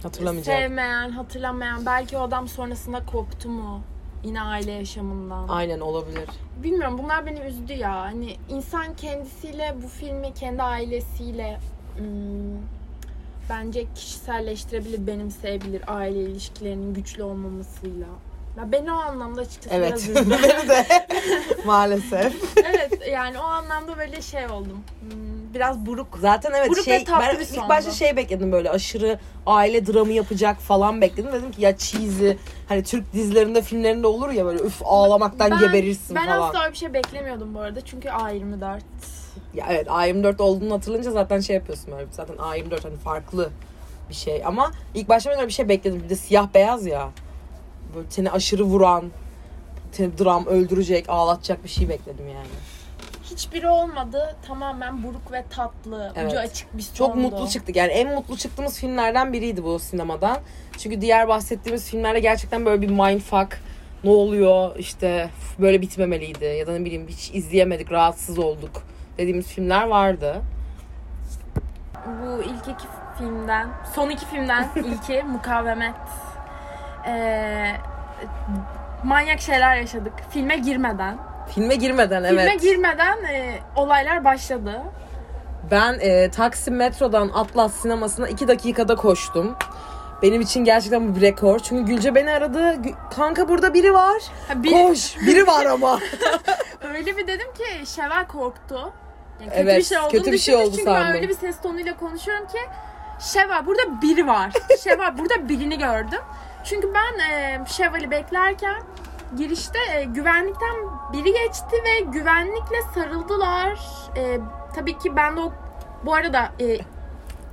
Hatırlamayacağım. sevmeyen, hatırlamayan, belki o adam sonrasında koptu mu yine aile yaşamından. Aynen olabilir. Bilmiyorum bunlar beni üzdü ya. Hani insan kendisiyle bu filmi kendi ailesiyle hmm, bence kişiselleştirebilir, benimseyebilir aile ilişkilerinin güçlü olmamasıyla. Ya beni o anlamda açıkçası Evet. biraz üzdü. Benim de maalesef. evet yani o anlamda böyle şey oldum. Hmm, biraz buruk. Zaten evet Buruk şey ben ilk sondu. başta şey bekledim böyle aşırı aile dramı yapacak falan bekledim. Dedim ki ya cheesy hani Türk dizilerinde filmlerinde olur ya böyle üf ağlamaktan Ben- geberirsin Ben falan. asla öyle bir şey beklemiyordum bu arada. Çünkü A24. Ya evet A24 olduğunu hatırlayınca zaten şey yapıyorsun böyle zaten A24 hani farklı bir şey ama ilk başta ben öyle bir şey bekledim. Bir de siyah beyaz ya. Böyle seni aşırı vuran, seni dram öldürecek, ağlatacak bir şey bekledim yani. Hiçbiri olmadı. Tamamen buruk ve tatlı. Evet. Ucu açık bir sondu. Çok mutlu çıktık. Yani en mutlu çıktığımız filmlerden biriydi bu sinemadan. Çünkü diğer bahsettiğimiz filmlerde gerçekten böyle bir mindfuck ne oluyor işte "Üf, böyle bitmemeliydi ya da ne bileyim hiç izleyemedik rahatsız olduk dediğimiz filmler vardı. Bu ilk iki filmden, son iki filmden ilki Mukavemet. Ee, manyak şeyler yaşadık. Filme girmeden. Filme girmeden evet. Filme girmeden e, olaylar başladı. Ben e, Taksim metrodan Atlas sinemasına 2 dakikada koştum. Benim için gerçekten bu bir rekor. Çünkü Gülce beni aradı. "Gü- Kanka burada biri var. Ha, bir- Koş. Biri var ama. Öyle bir dedim ki Şevval korktu. Yani kötü Evet, bir şey olduğunu kötü bir şey oldu çünkü ben sandım. öyle bir ses tonuyla konuşuyorum ki Şevval burada biri var. Şevval burada birini gördüm. Çünkü ben e, Şevval'i beklerken girişte e, güvenlikten biri geçti ve güvenlikle sarıldılar. E, tabii ki ben de o bu arada e,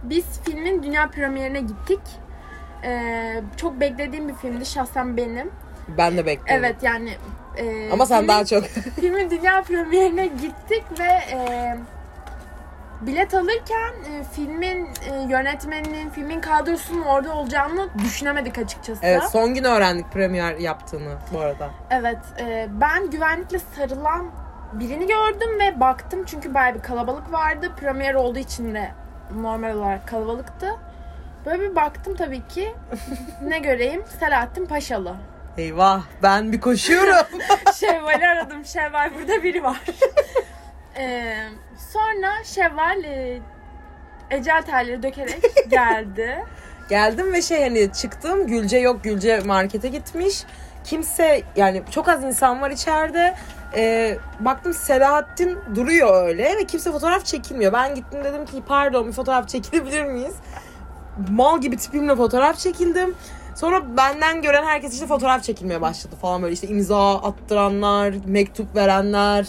biz filmin dünya premierine gittik. Ee, çok beklediğim bir filmdi şahsen benim. Ben de bekliyorum. Evet yani e, Ama sen filmin- daha çok. filmin dünya premierine gittik ve e, bilet alırken e, filmin e, yönetmeninin, filmin kadrosunun orada olacağını düşünemedik açıkçası. evet son gün öğrendik premier yaptığını bu arada. Evet, e, ben güvenlikle sarılan birini gördüm ve baktım çünkü bayağı bir kalabalık vardı. Premier olduğu için de normal olarak kalabalıktı. Böyle bir baktım tabii ki. ne göreyim? Selahattin Paşalı. Eyvah ben bir koşuyorum. Şevval'i aradım. Şevval burada biri var. Ee, sonra Şevval e, ecel terleri dökerek geldi. Geldim ve şey hani çıktım Gülce yok Gülce markete gitmiş. Kimse yani çok az insan var içeride. Ee, baktım Selahattin duruyor öyle ve kimse fotoğraf çekilmiyor. Ben gittim dedim ki pardon bir fotoğraf çekilebilir miyiz? Mal gibi tipimle fotoğraf çekildim. Sonra benden gören herkes işte fotoğraf çekilmeye başladı falan böyle işte imza attıranlar, mektup verenler.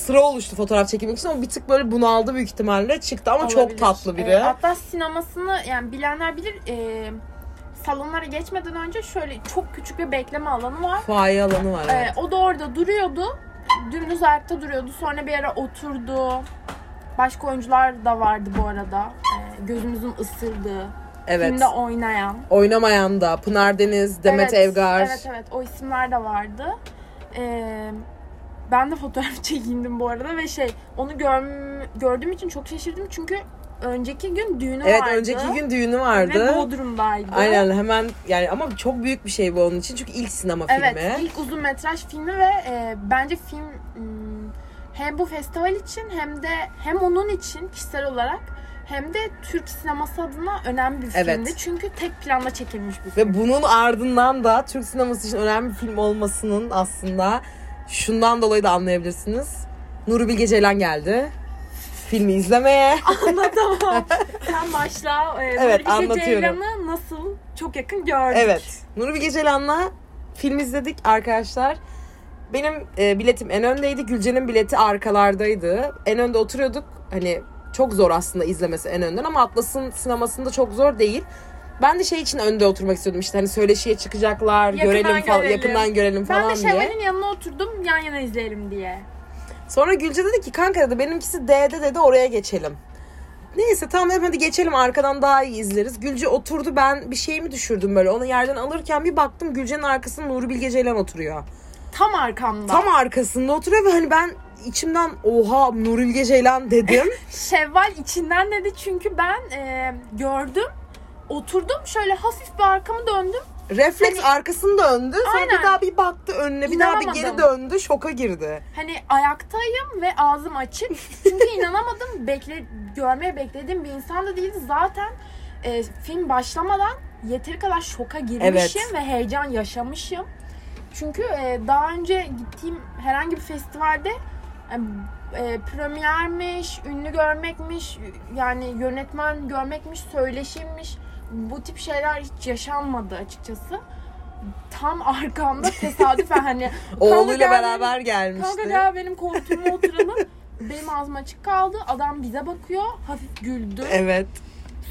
Sıra oluştu fotoğraf çekilmek için ama bir tık böyle bunaldı büyük ihtimalle çıktı ama çok Olabilir. tatlı biri. Ee, hatta sinemasını yani bilenler bilir e, salonlara geçmeden önce şöyle çok küçük bir bekleme alanı var. Fuaye alanı var Ee, evet. o da orada duruyordu. Dümdüz ayakta duruyordu. Sonra bir ara oturdu. Başka oyuncular da vardı bu arada. Ee, gözümüzün ısırdığı. Evet. Filmde oynayan. Oynamayan da Pınar Deniz, Demet evet, Evgar. Evet evet o isimler de vardı. Ee, ben de fotoğraf çekindim bu arada ve şey onu gör, gördüğüm için çok şaşırdım çünkü önceki gün düğünü Evet vardı. önceki gün düğünü vardı. Ve Bodrum'daydı. Aynen hemen yani ama çok büyük bir şey bu onun için çünkü ilk sinema Evet filmi. ilk uzun metraj filmi ve e, bence film hmm, hem bu festival için hem de hem onun için kişisel olarak hem de Türk sineması adına önemli bir Evet. filmdi. Çünkü tek planda çekilmiş bir film. Ve bunun ardından da Türk sineması için önemli bir film olmasının aslında şundan dolayı da anlayabilirsiniz. Nuri Bilge Ceylan geldi. Filmi izlemeye. Anlatamam. Sen başla. E, Evet, Nuri Bilge. Ceylan'ı nasıl çok yakın gördük. Evet. Nuri Bilge Ceylan'la film izledik arkadaşlar. Benim e, biletim en öndeydi. Gülce'nin bileti arkalardaydı. En önde oturuyorduk. Hani çok zor aslında izlemesi en önden ama Atlas'ın sinemasında çok zor değil. Ben de şey için önde oturmak istiyordum işte hani söyleşiye çıkacaklar, Yakından görelim falan, görelim. yakından görelim Ben falan de diye. Şevval'in yanına oturdum yan yana izleyelim diye. Sonra Gülce dedi ki kanka dedi benimkisi D'de dedi oraya geçelim. Neyse tamam dedim hadi geçelim arkadan daha iyi izleriz. Gülce oturdu ben bir şey mi düşürdüm böyle onu yerden alırken bir baktım Gülce'nin arkasında Nuri Bilge Ceylan oturuyor. Tam arkamda. Tam arkasında oturuyor ve hani ben içimden oha Nuri Bilge Ceylan dedim. Şevval içinden dedi çünkü ben e, gördüm. Oturdum şöyle hafif bir arkamı döndüm. Refleks arkasını döndü sonra Aynen. bir daha bir baktı önüne bir daha bir geri döndü şoka girdi. Hani ayaktayım ve ağzım açık. Çünkü inanamadım. Bekle, görmeye beklediğim bir insan da değildi. Zaten e, film başlamadan yeteri kadar şoka girmişim Evet. ve heyecan yaşamışım. Çünkü e, daha önce gittiğim herhangi bir festivalde e, e, premiermiş, ünlü görmekmiş, yani yönetmen görmekmiş, söyleşimmiş. Bu tip şeyler hiç yaşanmadı açıkçası. Tam arkamda tesadüfen hani Oğluyla gel beraber gelmişti. Kanka gel benim koltuğuma oturalım. benim ağzım açık kaldı. Adam bize bakıyor. Hafif güldü. Evet.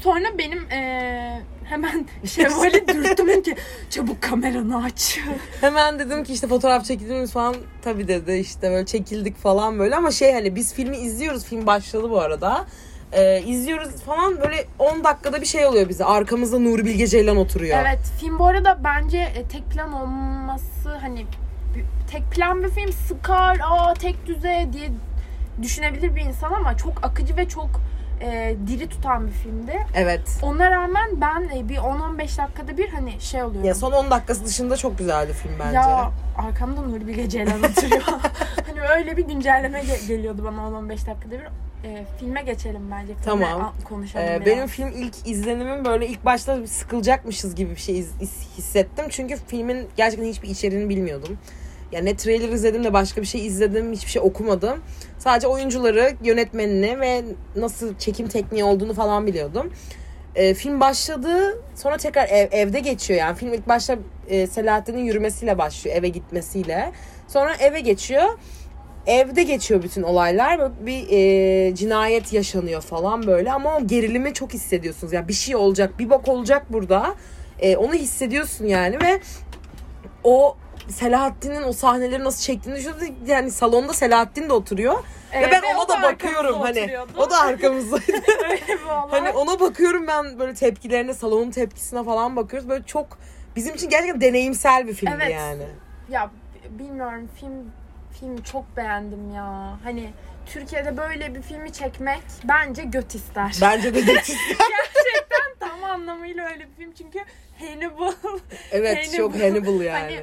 Sonra benim eee, hemen Şevval'i dürttüm ki çabuk kameranı aç. Hemen dedim ki işte fotoğraf çekildiğimiz falan tabii dedi işte böyle çekildik falan böyle ama şey hani biz filmi izliyoruz film başladı bu arada. Ee, izliyoruz falan böyle 10 dakikada bir şey oluyor bize arkamızda Nuri Bilge Ceylan oturuyor. Evet film bu arada bence e, tek plan olması hani tek plan bir film sıkar aa tek düze diye düşünebilir bir insan ama çok akıcı ve çok e, diri tutan bir filmdi. Evet. Ona rağmen ben e, bir 10-15 dakikada bir hani şey oluyorum. Ya son 10 dakikası dışında çok güzeldi film bence. Ya arkamda Nuri Bilge Ceylan oturuyor. hani öyle bir güncelleme ge- geliyordu bana 10-15 dakikada bir. E, filme geçelim bence. Filme Tamam. konuşalım Ee, biraz. benim film ilk izlenimim böyle ilk başta sıkılacakmışız gibi bir şey hissettim. Çünkü filmin gerçekten hiçbir içeriğini bilmiyordum. Yani ne trailer izledim de başka bir şey izledim, hiçbir şey okumadım. Sadece oyuncuları, yönetmenini ve nasıl çekim tekniği olduğunu falan biliyordum. Ee, film başladı, sonra tekrar ev- evde geçiyor yani. Film ilk başta e, Selahattin'in yürümesiyle başlıyor, eve gitmesiyle. Sonra eve geçiyor. Evde geçiyor bütün olaylar. Bir e, cinayet yaşanıyor falan böyle ama o gerilimi çok hissediyorsunuz. Yani bir şey olacak, bir bok olacak burada. E, onu hissediyorsun yani ve o Selahattin'in o sahneleri nasıl çektiğini düşünüyorsun. Yani salonda Selahattin de oturuyor. Evet, ve ben ve ona da da bakıyorum hani. oturuyordu. O da arkamızdaydı. Hani ona bakıyorum ben böyle tepkilerine, salonun tepkisine falan bakıyoruz. Böyle çok bizim için gerçekten deneyimsel bir filmdi Evet. yani. Ya bilmiyorum film film çok beğendim ya. Hani Türkiye'de böyle bir filmi çekmek bence göt ister. Bence de geçiş. Gerçekten tam anlamıyla öyle bir film çünkü Hannibal Evet Hannibal. çok Hannibal yani. Hani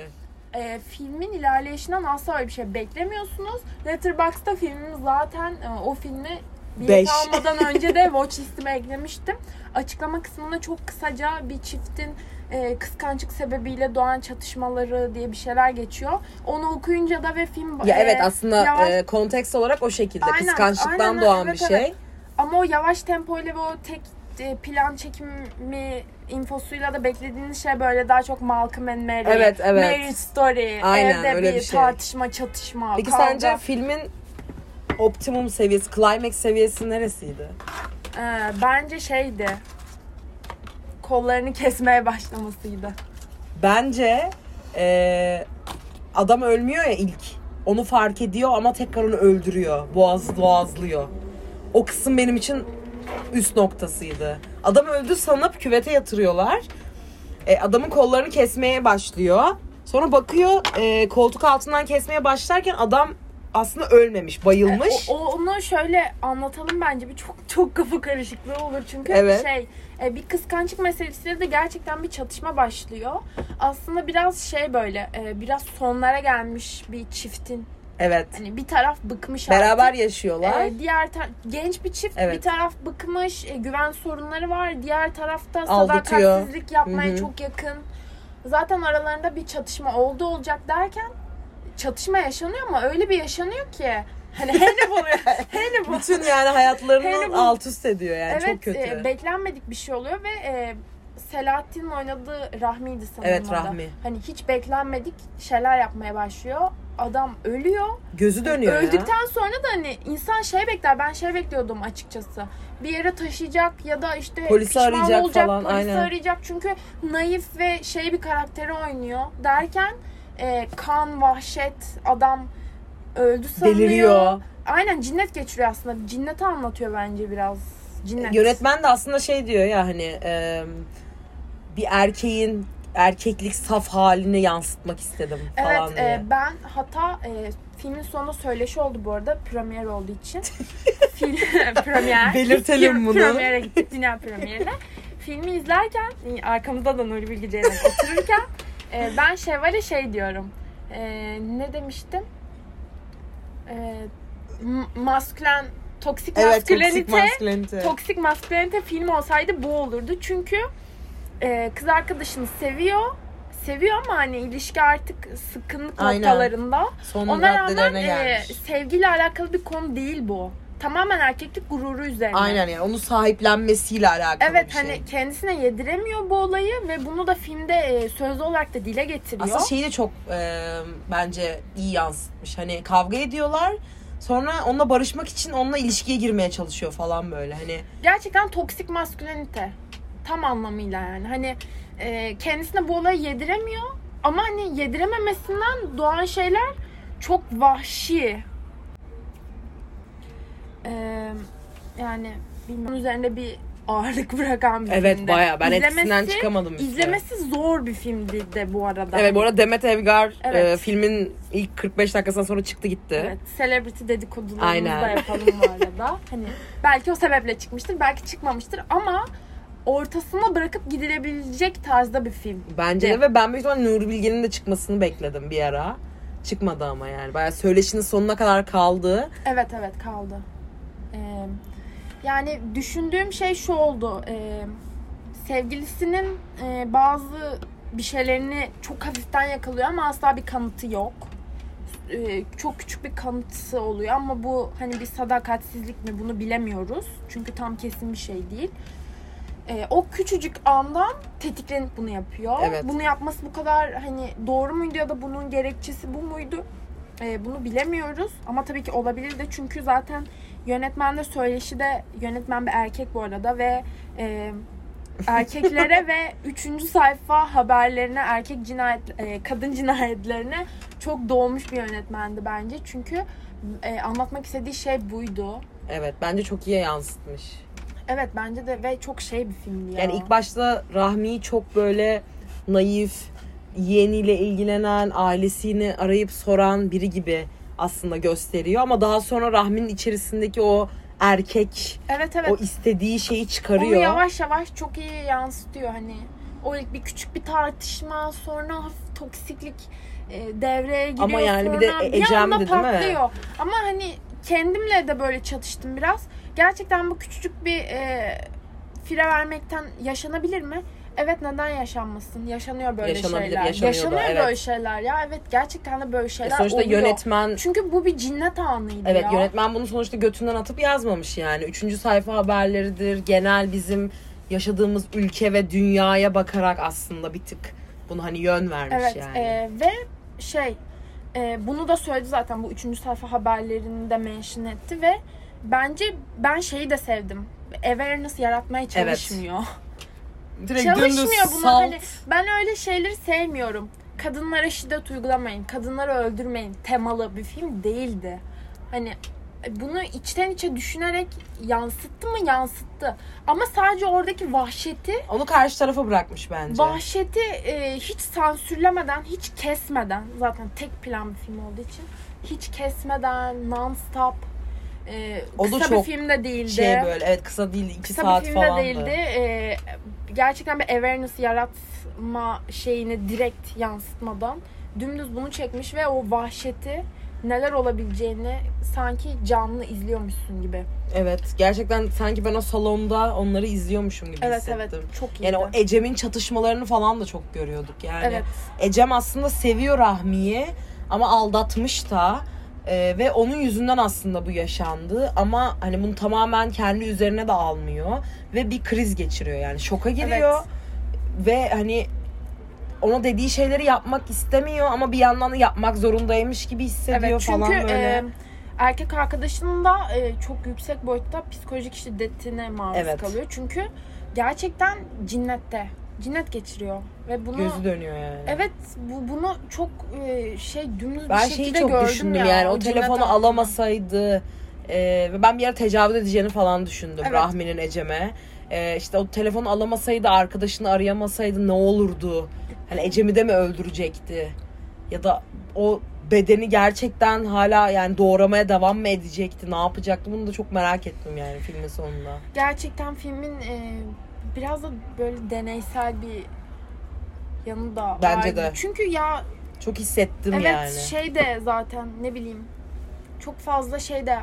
e, filmin ilerleyişinden asla öyle bir şey beklemiyorsunuz. Letterboxd'da filmin zaten e, o filmi bilet almadan önce de watch listeme eklemiştim. Açıklama kısmında çok kısaca bir çiftin e, kıskançlık sebebiyle doğan çatışmaları diye bir şeyler geçiyor. Onu okuyunca da ve film ya e, evet aslında yavaş- e, konteks olarak o şekilde Aynen, kıskançlıktan aynen, doğan evet, bir şey. evet. ama o yavaş tempoyla ve o tek e, plan çekimi infosuyla da beklediğiniz şey böyle daha çok Malcolm and Mary, Evet, evet. Marriage Story, Aynen, evde öyle bir, bir şey. tartışma, çatışma, Peki kavga. sence filmin optimum seviyesi, climax seviyesi neresiydi? Ee, bence şeydi. Kollarını kesmeye başlamasıydı. Bence e, adam ölmüyor ya ilk. Onu fark ediyor ama tekrar onu öldürüyor. Boğaz boğazlıyor. O kısım benim için üst noktasıydı. Adam öldü sanıp küvete yatırıyorlar. E, adamın kollarını kesmeye başlıyor. Sonra bakıyor e, koltuk altından kesmeye başlarken adam aslında ölmemiş, bayılmış. O, o- onu şöyle anlatalım bence bir çok çok kafa karışıklığı olur çünkü Evet. şey e, bir kıskançlık meselesiyle de gerçekten bir çatışma başlıyor. Aslında biraz şey böyle e, biraz sonlara gelmiş bir çiftin Evet. hani bir taraf bıkmış Beraber artık. yaşıyorlar. E, diğer ta- genç bir çift Evet. bir taraf bıkmış e, güven sorunları var diğer tarafta Aldatıyor. sadakatsizlik yapmaya Hı hı. çok yakın zaten aralarında bir çatışma oldu olacak derken çatışma yaşanıyor ama öyle bir yaşanıyor ki hani Hannibal Hannibal Bütün yani hayatlarını Hannibal- alt üst ediyor yani çok evet kötü. e, beklenmedik bir şey oluyor ve e, Selahattin'in oynadığı Rahmi'ydi sanırım Evet. Rahmi. Hani hiç beklenmedik şeyler yapmaya başlıyor. Adam ölüyor. Gözü dönüyor ya. Öldükten sonra da hani insan şey bekler. Ben şey bekliyordum açıkçası. Bir yere taşıyacak ya da işte Polisi pişman arayacak olacak, falan, polisi aynen. arayacak. Çünkü naif ve şey bir karakteri oynuyor derken e, kan, vahşet, adam öldü sanıyor. Deliriyor. Aynen cinnet geçiriyor aslında. Cinneti anlatıyor bence biraz. Cinnet. Yönetmen de aslında şey diyor ya hani e, bir erkeğin erkeklik saf halini yansıtmak istedim falan Evet diye. e, ben hatta e, filmin sonunda söyleşi oldu bu arada premier olduğu için. Film premier. Belirtelim bunu. Premiere gittik dünya premierine. Filmi izlerken e, arkamızda da Nuri Bilge Ceylan otururken e, ben Şevval'e şey diyorum. E, ne demiştim? E, maskülen toksik evet maskülenite toksik maskülenite. toksik maskülenite film olsaydı bu olurdu. Çünkü e, kız arkadaşını seviyor. Seviyor ama hani ilişki artık sıkkınlık Aynen. noktalarında. Son Ona rağmen e, sevgiyle alakalı bir konu değil bu. Tamamen erkeklik gururu üzerine. Aynen yani onu sahiplenmesiyle alakalı Evet bir şey. hani kendisine yediremiyor bu olayı ve bunu da filmde e, sözlü olarak da dile getiriyor. Aslında şeyi de çok e, bence iyi yansıtmış. Hani kavga ediyorlar. Sonra onunla barışmak için onunla ilişkiye girmeye çalışıyor falan böyle. Hani Gerçekten toksik maskülenite. Tam anlamıyla yani. Hani e, kendisine bu olayı yediremiyor ama hani yedirememesinden doğan şeyler çok vahşi. E, yani bilmiyorum üzerinde bir ağırlık bırakan bir evet filmdi. baya ben etkisinden İzlemesi- çıkamadım. işte. İzlemesi zor bir filmdi de bu arada. Evet bu arada Demet Evgar Evet. e, filmin ilk 45 dakikasından sonra çıktı gitti. Evet, celebrity dedikodularımızı da yapalım bu arada. Hani belki o sebeple çıkmıştır, belki çıkmamıştır ama ortasına bırakıp gidilebilecek tarzda bir film. Bence de ve ben büyük ihtimalle Nuri Bilge'nin de çıkmasını bekledim bir ara. Çıkmadı ama yani. Bayağı söyleşinin sonuna kadar kaldı. Evet evet kaldı. Ee, yani düşündüğüm şey şu oldu. Ee, sevgilisinin e, bazı bir şeylerini çok hafiften yakalıyor ama asla bir kanıtı yok. Ee, çok küçük bir kanıtısı oluyor ama bu hani bir sadakatsizlik mi bunu bilemiyoruz. Çünkü tam kesin bir şey değil. Ee, o küçücük andan tetiklenip bunu yapıyor. Evet. Bunu yapması bu kadar hani doğru muydu ya da bunun gerekçesi bu muydu? Ee, bunu bilemiyoruz ama tabii ki olabilir de çünkü zaten yönetmen de söyleşi de yönetmen bir erkek bu arada ve e, erkeklere ve üçüncü sayfa haberlerine, erkek cinayet, e, kadın cinayetlerine çok doğmuş bir yönetmendi bence. Çünkü e, anlatmak istediği şey buydu. Evet bence çok iyi yansıtmış. Evet bence de ve çok şey bir filmdi ya. Yani ilk başta Rahmi'yi çok böyle naif, yeğeniyle ilgilenen, ailesini arayıp soran biri gibi aslında gösteriyor. Ama daha sonra Rahmi'nin içerisindeki o erkek, evet evet. o istediği şeyi Onu çıkarıyor. yavaş yavaş çok iyi yansıtıyor hani. O ilk bir küçük bir tartışma sonra hafif toksiklik e, devreye giriyor. Ama yani bir de sonra Ecem'di, anda değil mi? patlıyor. Ama hani kendimle de böyle çatıştım biraz. Gerçekten bu küçücük bir e, fire vermekten yaşanabilir mi? Evet neden yaşanmasın? Yaşanıyor böyle Yaşanabilir, şeyler. yaşanıyordu, Yaşanıyor evet. böyle şeyler ya. Evet gerçekten de böyle E şeyler sonuçta oluyor. yönetmen Çünkü bu bir cinnet anıydı Evet ya. yönetmen bunu sonuçta götünden atıp yazmamış yani. Üçüncü sayfa haberleridir. Genel bizim yaşadığımız ülke ve dünyaya bakarak aslında bir tık bunu hani yön vermiş Evet yani. e, ve şey e, bunu da söyledi zaten bu üçüncü sayfa haberlerini de mention etti ve bence ben şeyi de sevdim. Awareness yaratmaya çalışmıyor. Direkt Çalışmıyor buna. salt. Hani ben öyle şeyleri sevmiyorum. Kadınlara şiddet uygulamayın, kadınları öldürmeyin temalı bir film değildi. Hani bunu içten içe düşünerek yansıttı mı yansıttı. Ama sadece oradaki vahşeti Onu karşı tarafa bırakmış bence. Vahşeti e, hiç sansürlemeden, hiç kesmeden zaten tek plan bir film olduğu için hiç kesmeden non-stop e, O da kısa çok bir film de değildi. şey böyle evet kısa değil iki kısa saat bir film falan de değildi. E, gerçekten bir awareness yaratma şeyini direkt yansıtmadan dümdüz bunu çekmiş ve o vahşeti neler olabileceğini sanki canlı izliyormuşsun gibi. Evet gerçekten sanki ben o salonda onları izliyormuşum gibi Evet hissettim. evet çok iyiydi. Yani o Ecem'in çatışmalarını falan da çok görüyorduk yani. evet. Ecem aslında seviyor Rahmi'yi ama aldatmış da Ee, ve onun yüzünden aslında bu yaşandı ama hani bunu tamamen kendi üzerine de almıyor ve bir kriz geçiriyor yani şoka giriyor ve hani ona dediği şeyleri yapmak istemiyor ama bir yandan da yapmak zorundaymış gibi hissediyor Evet çünkü falan böyle. e, erkek arkadaşının da e, çok yüksek boyutta psikolojik şiddetine maruz Evet. kalıyor. Çünkü gerçekten cinnette. Cinnet geçiriyor ve bunu Gözü dönüyor yani. Evet bu bunu çok e, şey dümdüz Ben bir şekilde çok gördüm düşündüm ya. yani o cinnet telefonu alamasaydı e, ve ben bir ara tecavüz edeceğini falan düşündüm Evet. Rahmi'nin Ecem'e. E, işte o telefonu alamasaydı arkadaşını arayamasaydı ne olurdu? Hani Ecem'i de mi öldürecekti? Ya da o bedeni gerçekten hala yani doğramaya devam mı edecekti? Ne yapacaktı? Bunu da çok merak ettim yani filmin sonunda. Gerçekten filmin e, biraz da böyle deneysel bir yanı da Bence vardı. de. Çünkü ya Çok hissettim Evet yani. şey de zaten ne bileyim çok fazla şey de.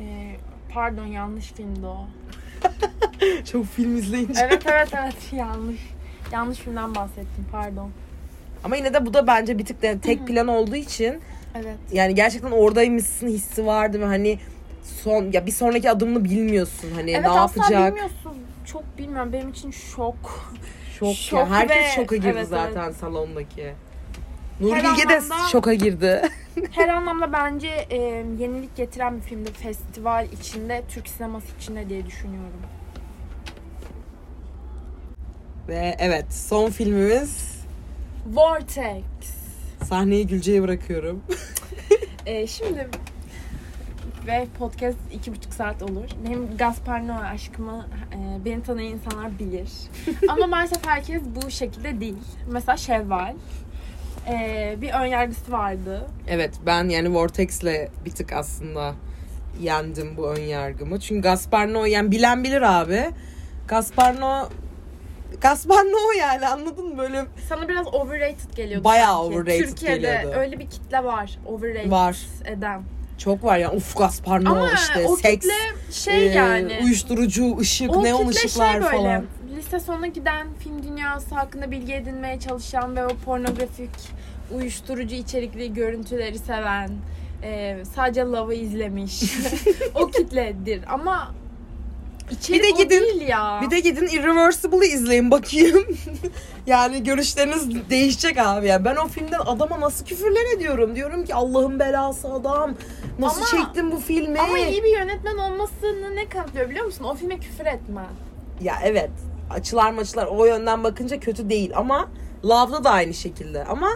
Ee, pardon yanlış filmdi o. Çok film izleyince. Evet evet evet yanlış. Yanlış filmden bahsettim pardon. Ama yine de bu da bence bir tık da tek plan olduğu için Evet. yani gerçekten oradaymışsın hissi vardı ve hani son ya bir sonraki adımını bilmiyorsun hani evet ne asla yapacak bilmiyorsun. Çok bilmiyorum benim için şok. Şok, Şok ya herkes ve- şoka girdi evet, zaten salondaki Nuri Her Bilge de anlamda- şoka girdi. Her anlamda bence e, yenilik getiren bir filmdi. Festival içinde, Türk sineması içinde diye düşünüyorum. Ve evet son filmimiz Vortex. sahneyi Gülce'ye bırakıyorum. Ee, şimdi ve podcast iki buçuk saat olur. Benim Gaspar Noé aşkımı e, beni tanıyan insanlar bilir. Ama maalesef herkes bu şekilde değil. Mesela Şevval. e, bir önyargısı vardı. Evet ben yani Vortex'le bir tık aslında yendim bu ön yargımı. Çünkü Gaspar Noé yani bilen bilir abi. Gaspar Noé Gaspar Noé yani anladın mı böyle Sana biraz overrated geliyordu Bayağı sanki. overrated Türkiye'de geliyordu. öyle bir kitle var. Overrated Var. eden. Çok var ya uf Gaspar Noé Ama işte o seks şey e, yani. uyuşturucu ışık O neon kitle ışıklar şey böyle, falan. Lise sonuna giden film dünyası hakkında bilgi edinmeye çalışan ve o pornografik uyuşturucu içerikli görüntüleri seven, e, sadece Love'ı izlemiş o kitledir. Ama içerik Bir de gidin- değil ya. Bir de gidin Irreversible'ı izleyin bakayım. yani görüşleriniz değişecek abi. Yani ben o filmden adama nasıl küfürler ediyorum. Diyorum ki Allah'ın belası adam. Nasıl Ama- çektin bu filmi? Ama iyi bir yönetmen olmasını ne kanıtlıyor biliyor musun? O filme küfür etme. Ya evet. açılar maçılar o yönden bakınca kötü değil ama Love'da da aynı şekilde ama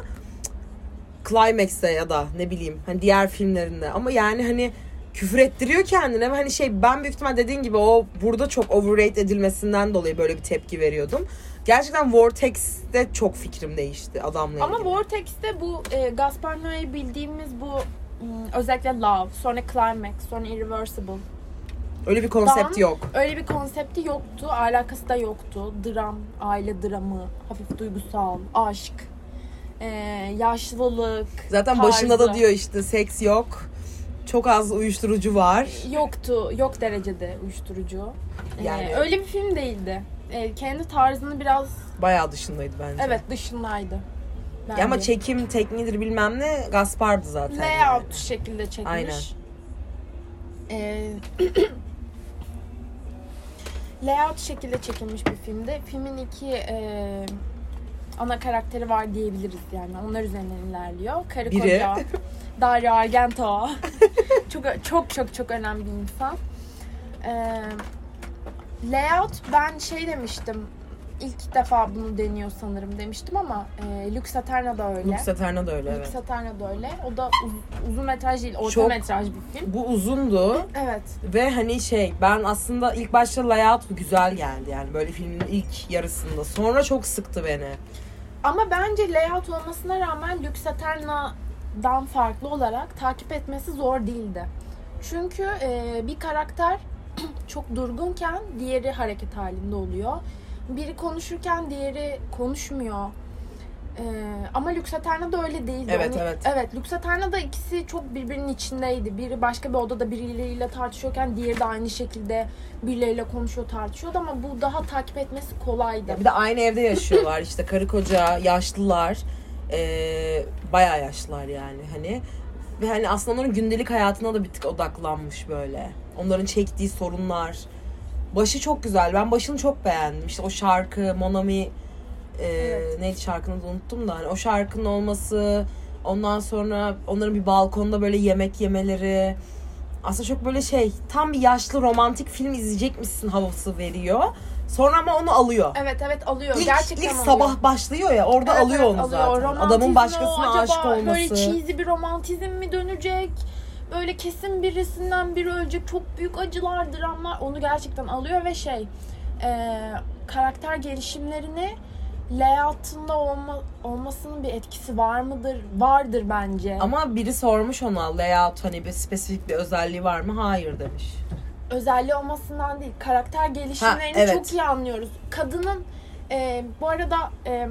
Climax'te ya da ne bileyim hani diğer filmlerinde ama yani hani küfür ettiriyor kendine ve hani şey ben büyük ihtimal dediğin gibi o burada çok overrate edilmesinden dolayı böyle bir tepki veriyordum. Gerçekten Vortex'te çok fikrim değişti adamla Ama ilgili. Vortex'te bu e, Gaspar Noé bildiğimiz bu m, özellikle Love, sonra Climax, sonra Irreversible. Öyle bir konsept Dan- yok. Öyle bir konsepti yoktu, alakası da yoktu. Dram, aile dramı, hafif duygusal, aşk, e, yaşlılık. Zaten başında da tarzı. diyor işte seks yok. Çok az uyuşturucu var. Yoktu, yok derecede uyuşturucu. Yani- öyle bir film değildi. E, kendi tarzını biraz Bayağı dışındaydı bence. evet dışındaydı. Ya bence. ama çekim tekniğidir bilmem ne Gaspar'dı zaten. yani. layout şekilde çekmiş. Aynen. Ee, layout şekilde çekilmiş bir filmde. Filmin iki e, ana karakteri var diyebiliriz yani. Onlar üzerinden ilerliyor. Karı Biri. koca. Dario Argento. çok çok çok çok önemli bir insan. Ee, layout ben şey demiştim. İlk defa bunu deniyor sanırım demiştim ama e, Lux Aeterna da öyle. Lux Eterna da öyle Lux evet. Aeterna da öyle. O da uz- uzun metraj değil, orta Çok- metraj bir film. Bu uzundu Evet. ve hani şey ben aslında ilk başta layout güzel geldi yani böyle filmin ilk yarısında. Sonra çok sıktı beni. Ama bence layout olmasına rağmen Lux Aeterna'dan farklı olarak takip etmesi zor değildi. Çünkü e, bir karakter çok durgunken diğeri hareket halinde oluyor. Biri konuşurken diğeri konuşmuyor. E, ama Lux Aeterna'da öyle değildi. Evet, Onu- evet. Evet, Lux Aeterna'da ikisi çok birbirinin içindeydi. Biri başka bir odada birileriyle tartışıyorken diğeri de aynı şekilde birileriyle konuşuyor tartışıyordu ama bu daha takip etmesi kolaydı. Bir de aynı evde yaşıyorlar işte karı koca yaşlılar. Ee, bayağı yaşlılar yani hani. Ve hani aslında onların gündelik hayatına da bir tık odaklanmış böyle. Onların çektiği sorunlar. Başı çok güzel. Ben başını çok beğendim. İşte o şarkı Monami e, Evet. neydi şarkını da unuttum da hani o şarkının olması ondan sonra onların bir balkonda böyle yemek yemeleri aslında çok böyle şey tam bir yaşlı romantik film izleyecekmişsin havası veriyor. Sonra ama onu alıyor. Evet evet alıyor. İlk, Gerçekten ilk alıyor. sabah başlıyor ya orada Evet, alıyor evet, onu alıyor. zaten. Romantizmi Adamın o, başkasına acaba aşık olması. Böyle cheesy bir romantizm mi dönecek? Böyle kesin birisinden biri ölecek. Çok büyük acılar, dramlar. Onu gerçekten alıyor ve şey e, karakter gelişimlerini layout'unda olma, olmasının bir etkisi var mıdır? Vardır bence. Ama biri sormuş ona layout hani bir spesifik bir özelliği var mı? Hayır demiş. Özelliği olmasından değil karakter gelişimlerini Ha, evet. çok iyi anlıyoruz. Kadının e, bu arada e,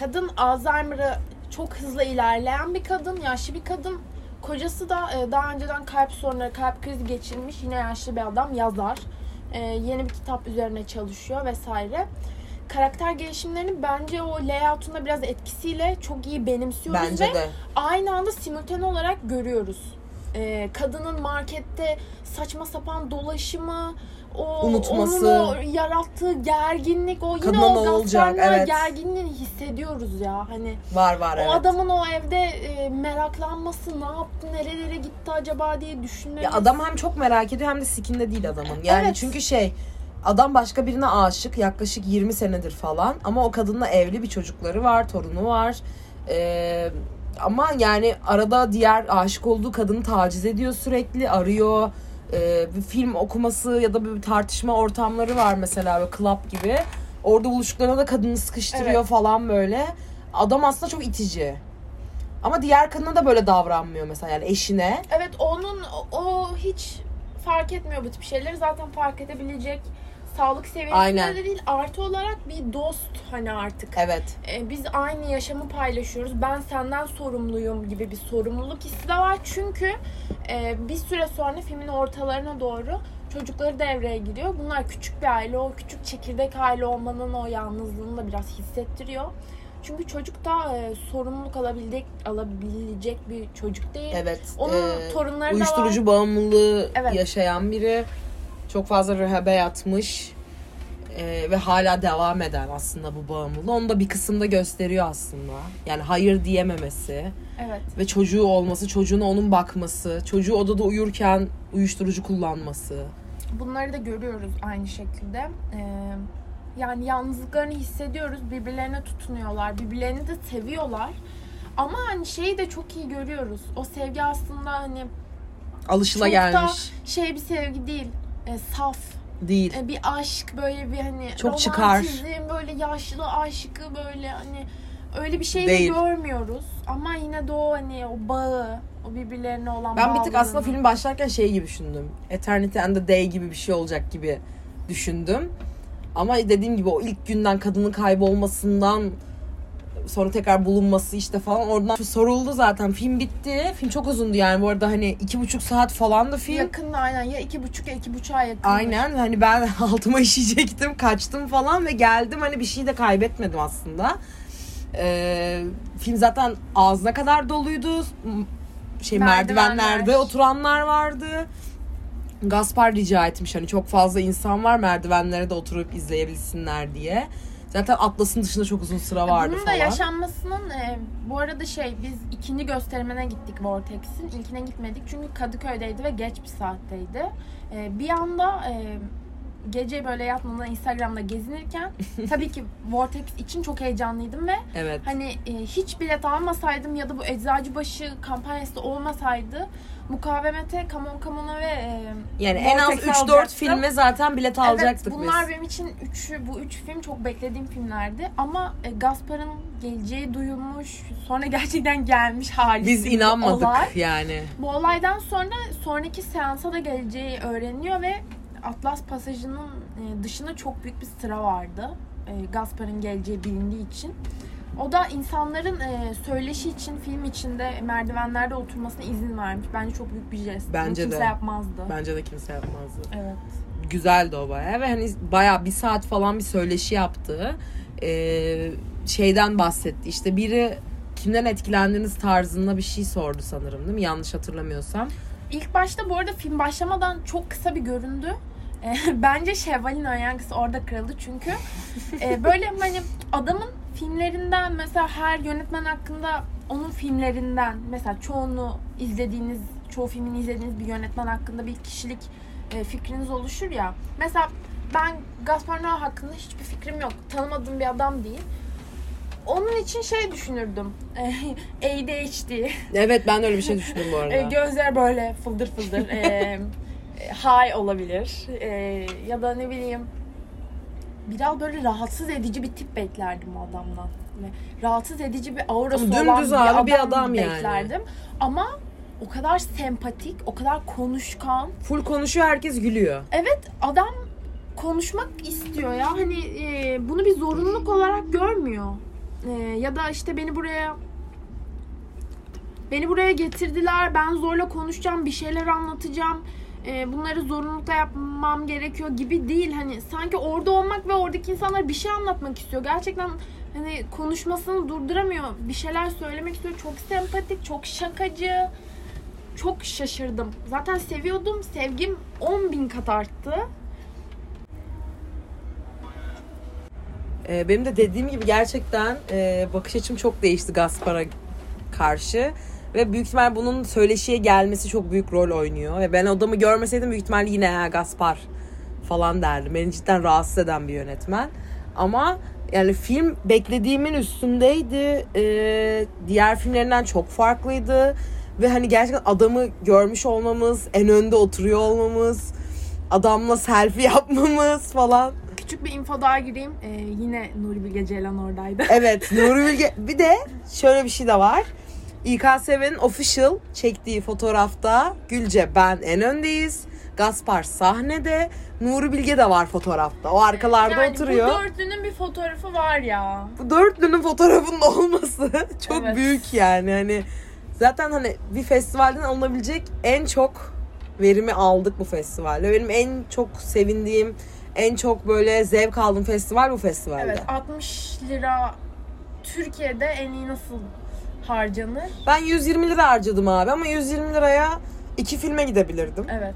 kadın Alzheimer'ı çok hızlı ilerleyen bir kadın, yaşlı bir kadın. Kocası da e, daha önceden kalp sorunları, kalp krizi geçirmiş yine yaşlı bir adam, yazar. E, yeni bir kitap üzerine çalışıyor vesaire. Karakter gelişimlerini bence o layout'unda biraz etkisiyle çok iyi benimsiyoruz Bence ve de. aynı anda simultane olarak görüyoruz. Ee, kadının markette saçma sapan dolaşımı, o Unutması. onun o yarattığı gerginlik, o yine o olacak? Evet. gerginliğini hissediyoruz ya. Hani Var var o evet. adamın o evde e, meraklanması, ne yaptı, nerelere gitti acaba diye düşünmemiz. Ya adam hem çok merak ediyor hem de sikinde değil adamın. Yani Evet. çünkü şey adam başka birine aşık yaklaşık 20 senedir falan ama o kadınla evli bir çocukları var, torunu var. Ee, ama yani arada diğer aşık olduğu kadını taciz ediyor sürekli, arıyor. Ee, bir film okuması ya da bir tartışma ortamları var mesela böyle club gibi. Orada buluştuklarında da kadını sıkıştırıyor Evet. falan böyle. Adam aslında çok itici. Ama diğer kadına da böyle davranmıyor mesela yani eşine. Evet onun o, o hiç fark etmiyor bu tip şeyleri. Zaten fark edebilecek sağlık seviyesinde Aynen. de değil. Artı olarak bir dost hani artık. Evet. E, biz aynı yaşamı paylaşıyoruz. Ben senden sorumluyum gibi bir sorumluluk hissi de var. Çünkü e, bir süre sonra filmin ortalarına doğru çocukları devreye giriyor. Bunlar küçük bir aile. O küçük çekirdek aile olmanın o yalnızlığını da biraz hissettiriyor. Çünkü çocuk da e, sorumluluk alabilecek, alabilecek bir çocuk değil. Evet. Onun Ee, torunları da var. uyuşturucu bağımlılığı Evet. yaşayan biri. Çok fazla rehabe yatmış. Ee, ve hala devam eden aslında bu bağımlılığı. Onu da bir kısımda gösteriyor aslında. Yani hayır diyememesi Evet. ve çocuğu olması, çocuğuna onun bakması, çocuğu odada uyurken uyuşturucu kullanması. bunları da görüyoruz aynı şekilde. Ee, yani yalnızlıklarını hissediyoruz. Birbirlerine tutunuyorlar. Birbirlerini de seviyorlar. Ama hani şeyi de çok iyi görüyoruz. O sevgi aslında hani Alışıla gelmiş. şey bir sevgi değil. E, saf. Değil. E, bir aşk böyle bir hani Çok çıkar. böyle yaşlı aşkı böyle hani öyle bir şey Değil. de görmüyoruz. Ama yine de o hani o bağı, o birbirlerine olan Ben bir tık aslında film başlarken şey gibi düşündüm. Eternity and the Day gibi bir şey olacak gibi düşündüm. Ama dediğim gibi o ilk günden kadının kaybolmasından sonra tekrar bulunması işte falan oradan soruldu zaten. Film bitti. Film çok uzundu yani bu arada hani iki buçuk saat falan da film. Yakında aynen ya iki buçuk ya iki buçuğa yakın. Aynen hani ben altıma işeyecektim kaçtım falan ve geldim hani bir şey de kaybetmedim aslında. Ee, film zaten ağzına kadar doluydu. Şey Merdivenler. merdivenlerde oturanlar vardı. Gaspar rica etmiş hani çok fazla insan var merdivenlere de oturup izleyebilsinler diye. Zaten Atlas'ın dışında çok uzun sıra vardı Bunun da falan. yaşanmasının e, bu arada şey biz ikinci gösterimine gittik Vortex'in. İlkine gitmedik çünkü Kadıköy'deydi ve geç bir saatteydi. E, bir anda e, gece böyle yatmadan Instagram'da gezinirken tabii ki Vortex için çok heyecanlıydım ve Evet. hani e, hiç bilet almasaydım ya da bu Eczacıbaşı kampanyası da olmasaydı Mukavemete, Kamon Kamon'a ve e, Yani en az Vortex'e 3-4 alacaktım. filme zaten bilet alacaktık evet, bunlar biz. benim için üçü, bu üç film çok beklediğim filmlerdi. Ama e, Gaspar'ın geleceği duyulmuş, sonra gerçekten gelmiş hali. Biz bir inanmadık olay. yani. Bu olaydan sonra sonraki seansa da geleceği öğreniyor ve Atlas Pasajı'nın e, dışında çok büyük bir sıra vardı. E, Gaspar'ın geleceği bilindiği için. O da insanların e, söyleşi için, film içinde merdivenlerde oturmasına izin vermiş. Bence çok büyük bir jest. Bunu Bence kimse de. yapmazdı. Bence de kimse yapmazdı. Evet. güzeldi o bayağı ve hani bayağı bir saat falan bir söyleşi yaptı. Ee, şeyden bahsetti. İşte biri kimden etkilendiğiniz tarzında bir şey sordu sanırım değil mi? Yanlış hatırlamıyorsam. İlk başta bu arada film başlamadan çok kısa bir göründü. E, Bence Şevval'in önyargısı orada kırıldı çünkü e, böyle hani adamın filmlerinden mesela her yönetmen hakkında onun filmlerinden mesela çoğunu izlediğiniz çoğu filmini izlediğiniz bir yönetmen hakkında bir kişilik e, fikriniz oluşur ya. Mesela ben Gaspar Noé hakkında hiçbir fikrim yok. Tanımadığım bir adam değil. Onun için şey düşünürdüm. ADHD. Evet ben de öyle bir şey düşündüm bu arada. E, gözler böyle fıldır fıldır. e, high olabilir. Ya da ne bileyim biraz böyle rahatsız edici bir tip beklerdim adamdan. Ve rahatsız edici bir aurası Ama olan bir abi adam, bir adam yani. beklerdim. Ama o kadar sempatik, o kadar konuşkan. Full konuşuyor herkes gülüyor. Evet adam konuşmak istiyor ya. Hani e, bunu bir zorunluluk olarak görmüyor. E, ya da işte beni buraya beni buraya getirdiler. Ben zorla konuşacağım, bir şeyler anlatacağım. E, bunları zorunlulukla yapmam gerekiyor gibi değil. Hani sanki orada olmak ve oradaki insanlara bir şey anlatmak istiyor. Gerçekten hani konuşmasını durduramıyor. Bir şeyler söylemek istiyor. Çok sempatik, çok şakacı. Çok şaşırdım. Zaten seviyordum. Sevgim 10 bin kat arttı. Ee, benim de dediğim gibi gerçekten e, bakış açım çok değişti Gaspar'a karşı. Ve büyük ihtimal bunun söyleşiye gelmesi çok büyük rol oynuyor. Ve ben adamı görmeseydim büyük ihtimal yine ha, Gaspar falan derdim. Beni cidden rahatsız eden bir yönetmen. Ama yani film beklediğimin üstündeydi. Ee, diğer filmlerinden çok farklıydı. Ve hani gerçekten adamı görmüş olmamız, en önde oturuyor olmamız, adamla selfie yapmamız falan. Küçük bir info daha gireyim. Ee, yine Nuri Bilge Ceylan oradaydı. Evet Nuri Bilge bir de şöyle bir şey de var. İKSV'nin official çektiği fotoğrafta Gülce ben en öndeyiz. Gaspar sahnede. Nuri Bilge de var fotoğrafta. O arkalarda yani oturuyor. bu dörtlünün bir fotoğrafı var ya. Bu dörtlünün fotoğrafının olması çok Evet. büyük yani. Hani zaten hani bir festivalden alınabilecek en çok verimi aldık bu festivalde. Benim en çok sevindiğim, en çok böyle zevk aldığım festival bu festivalde. Evet 60 lira Türkiye'de en iyi nasıl harcanır? Ben 120 lira harcadım abi ama 120 liraya iki filme gidebilirdim. Evet.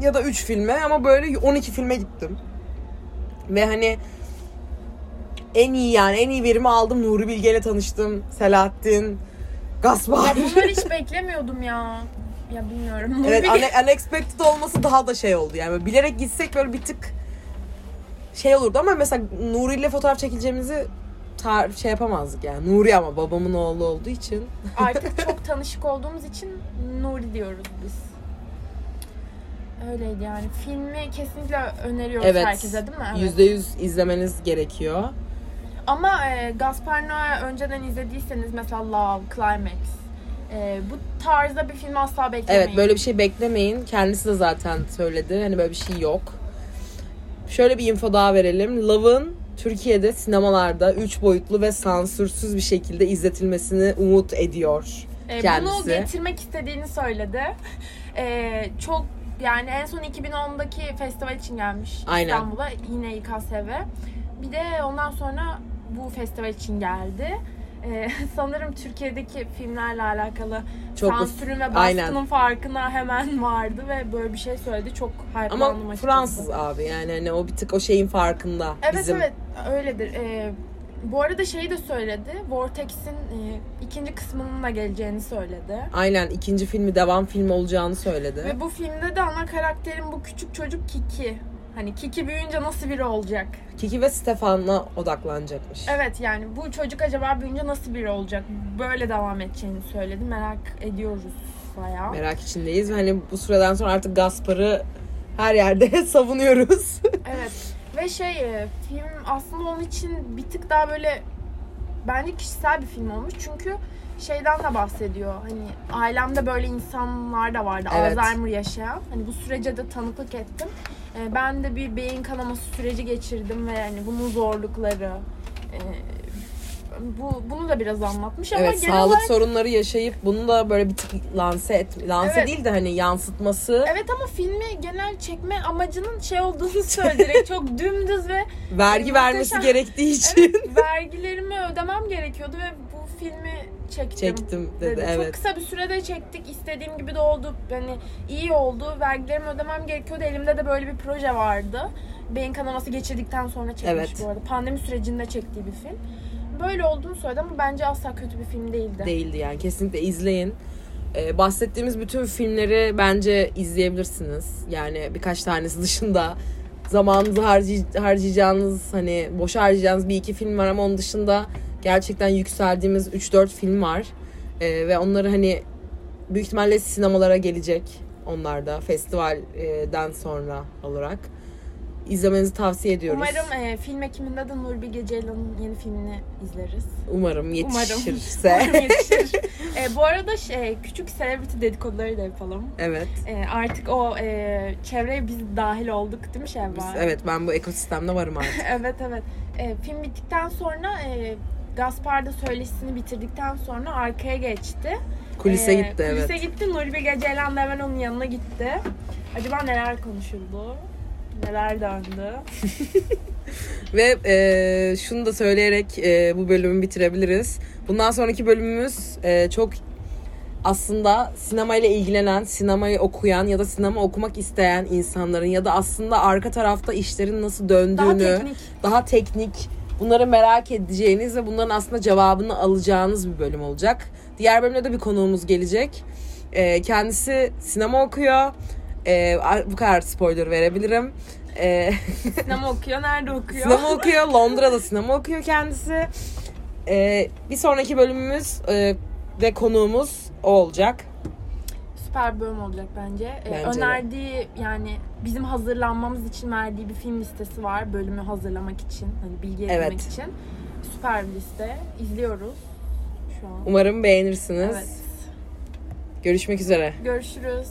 Ya da 3 filme ama böyle 12 filme gittim. Ve hani en iyi yani en iyi verimi aldım. Nuri Bilge ile tanıştım. Selahattin, Gaspar. Ya bunları hiç beklemiyordum ya. Ya bilmiyorum. Evet une- unexpected olması daha da şey oldu yani böyle bilerek gitsek böyle bir tık şey olurdu ama mesela Nuri ile fotoğraf çekileceğimizi tar- şey yapamazdık yani. Nuri ama babamın oğlu olduğu için. Artık çok tanışık olduğumuz için Nuri diyoruz biz. Öyleydi yani. Filmi kesinlikle öneriyoruz Evet. herkese değil mi? Evet. Yüzde yüz izlemeniz gerekiyor. Ama e, Gaspar Noé önceden izlediyseniz mesela Love, Climax e, bu tarzda bir film asla beklemeyin. Evet böyle bir şey beklemeyin. Kendisi de zaten söyledi. Hani böyle bir şey yok. Şöyle bir info daha verelim. Love'ın Türkiye'de sinemalarda 3 boyutlu ve sansürsüz bir şekilde izletilmesini umut ediyor. E, bunu kendisi. getirmek istediğini söyledi. E, çok yani en son 2010'daki festival için gelmiş Aynen. İstanbul'a yine İKSV. Bir de ondan sonra bu festival için geldi. E, sanırım Türkiye'deki filmlerle alakalı Çok sansürün ve baskının farkına hemen vardı ve böyle bir şey söyledi. Çok Ama açıkçası. Fransız abi yani hani o bir tık o şeyin farkında. Evet Bizim evet öyledir. Ee, bu arada şeyi de söyledi. Vortex'in e, ikinci kısmının da geleceğini söyledi. Aynen ikinci filmi devam filmi olacağını söyledi. Ve bu filmde de ana karakterin bu küçük çocuk Kiki. Hani Kiki büyüyünce nasıl biri olacak? Kiki ve Stefan'la odaklanacakmış. Evet yani bu çocuk acaba büyüyünce nasıl biri olacak? Böyle devam edeceğini söyledi. Merak ediyoruz bayağı. Merak içindeyiz ve hani bu süreden sonra artık Gaspar'ı her yerde savunuyoruz. Evet. Ve şey e, film aslında onun için bir tık daha böyle bence kişisel bir film olmuş. Çünkü şeyden de bahsediyor. Hani ailemde böyle insanlar da vardı. Evet. Alzheimer yaşayan. Hani bu sürece de tanıklık ettim. E, ben de bir beyin kanaması süreci geçirdim ve hani bunun zorlukları e, bu bunu da biraz anlatmış ama evet genel sağlık olarak sorunları yaşayıp bunu da böyle bir tık lanse et lanse Evet. değil de hani yansıtması Evet ama filmi genel çekme amacının şey olduğunu söyledi. Direkt çok dümdüz ve vergi muhteşem. vermesi gerektiği için Evet, vergilerimi ödemem gerekiyordu ve bu filmi çektim. çektim dedi. Çok Evet. kısa bir sürede çektik. İstediğim gibi de oldu. Yani iyi oldu. Vergilerimi ödemem gerekiyordu. Elimde de böyle bir proje vardı. Beyin kanaması geçirdikten sonra çekmiş Evet. bu arada. Pandemi sürecinde çektiği bir film. Böyle olduğunu söyledi ama bence asla kötü bir film değildi. Değildi yani kesinlikle izleyin. Ee, bahsettiğimiz bütün filmleri bence izleyebilirsiniz. Yani birkaç tanesi dışında zamanınızı harcay- harcayacağınız hani boş harcayacağınız bir iki film var ama onun dışında gerçekten yükseldiğimiz 3-4 film var. Ee, ve onları hani büyük ihtimalle sinemalara gelecek onlar da festivalden sonra olarak. İzlemenizi tavsiye ediyoruz. Umarım e, film ekiminde de Nuri Bilge Ceylan'ın yeni filmini izleriz. Umarım Umarım. yetişirse. Umarım yetişir. E, bu arada şey, küçük celebrity dedikoduları da yapalım. evet. E, artık o e, çevreye biz dahil olduk değil mi Şevval? Biz- evet ben bu ekosistemde varım artık. evet evet. E, film bittikten sonra e, Gaspar da söyleşisini bitirdikten sonra arkaya geçti. Kulise E, gitti evet. Kulise gitti. Nuri Bilge Ceylan da hemen onun yanına gitti. Acaba neler konuşuldu? Neler döndü? Ve e, şunu da söyleyerek e, bu bölümü bitirebiliriz. Bundan sonraki bölümümüz e, çok aslında sinemayla ilgilenen, sinemayı okuyan ya da sinema okumak isteyen insanların ya da aslında arka tarafta işlerin nasıl Daha döndüğünü, teknik. daha teknik, bunları merak edeceğiniz ve bunların aslında cevabını alacağınız bir bölüm olacak. Diğer bölümde de bir konuğumuz gelecek. E, kendisi sinema okuyor. E, bu kadar spoiler verebilirim. E, Sinema okuyor. Nerede okuyor? Sinema okuyor. Londra'da sinema okuyor kendisi. Ee, bir sonraki bölümümüz e, ve konuğumuz o olacak. Süper bir bölüm olacak bence. Ee, Bence de. önerdiği yani bizim hazırlanmamız için verdiği bir film listesi var. Bölümü hazırlamak için. Hani bilgi edinmek Evet. için. Süper bir liste. İzliyoruz şu an. Umarım beğenirsiniz. Evet. Görüşmek üzere. Görüşürüz.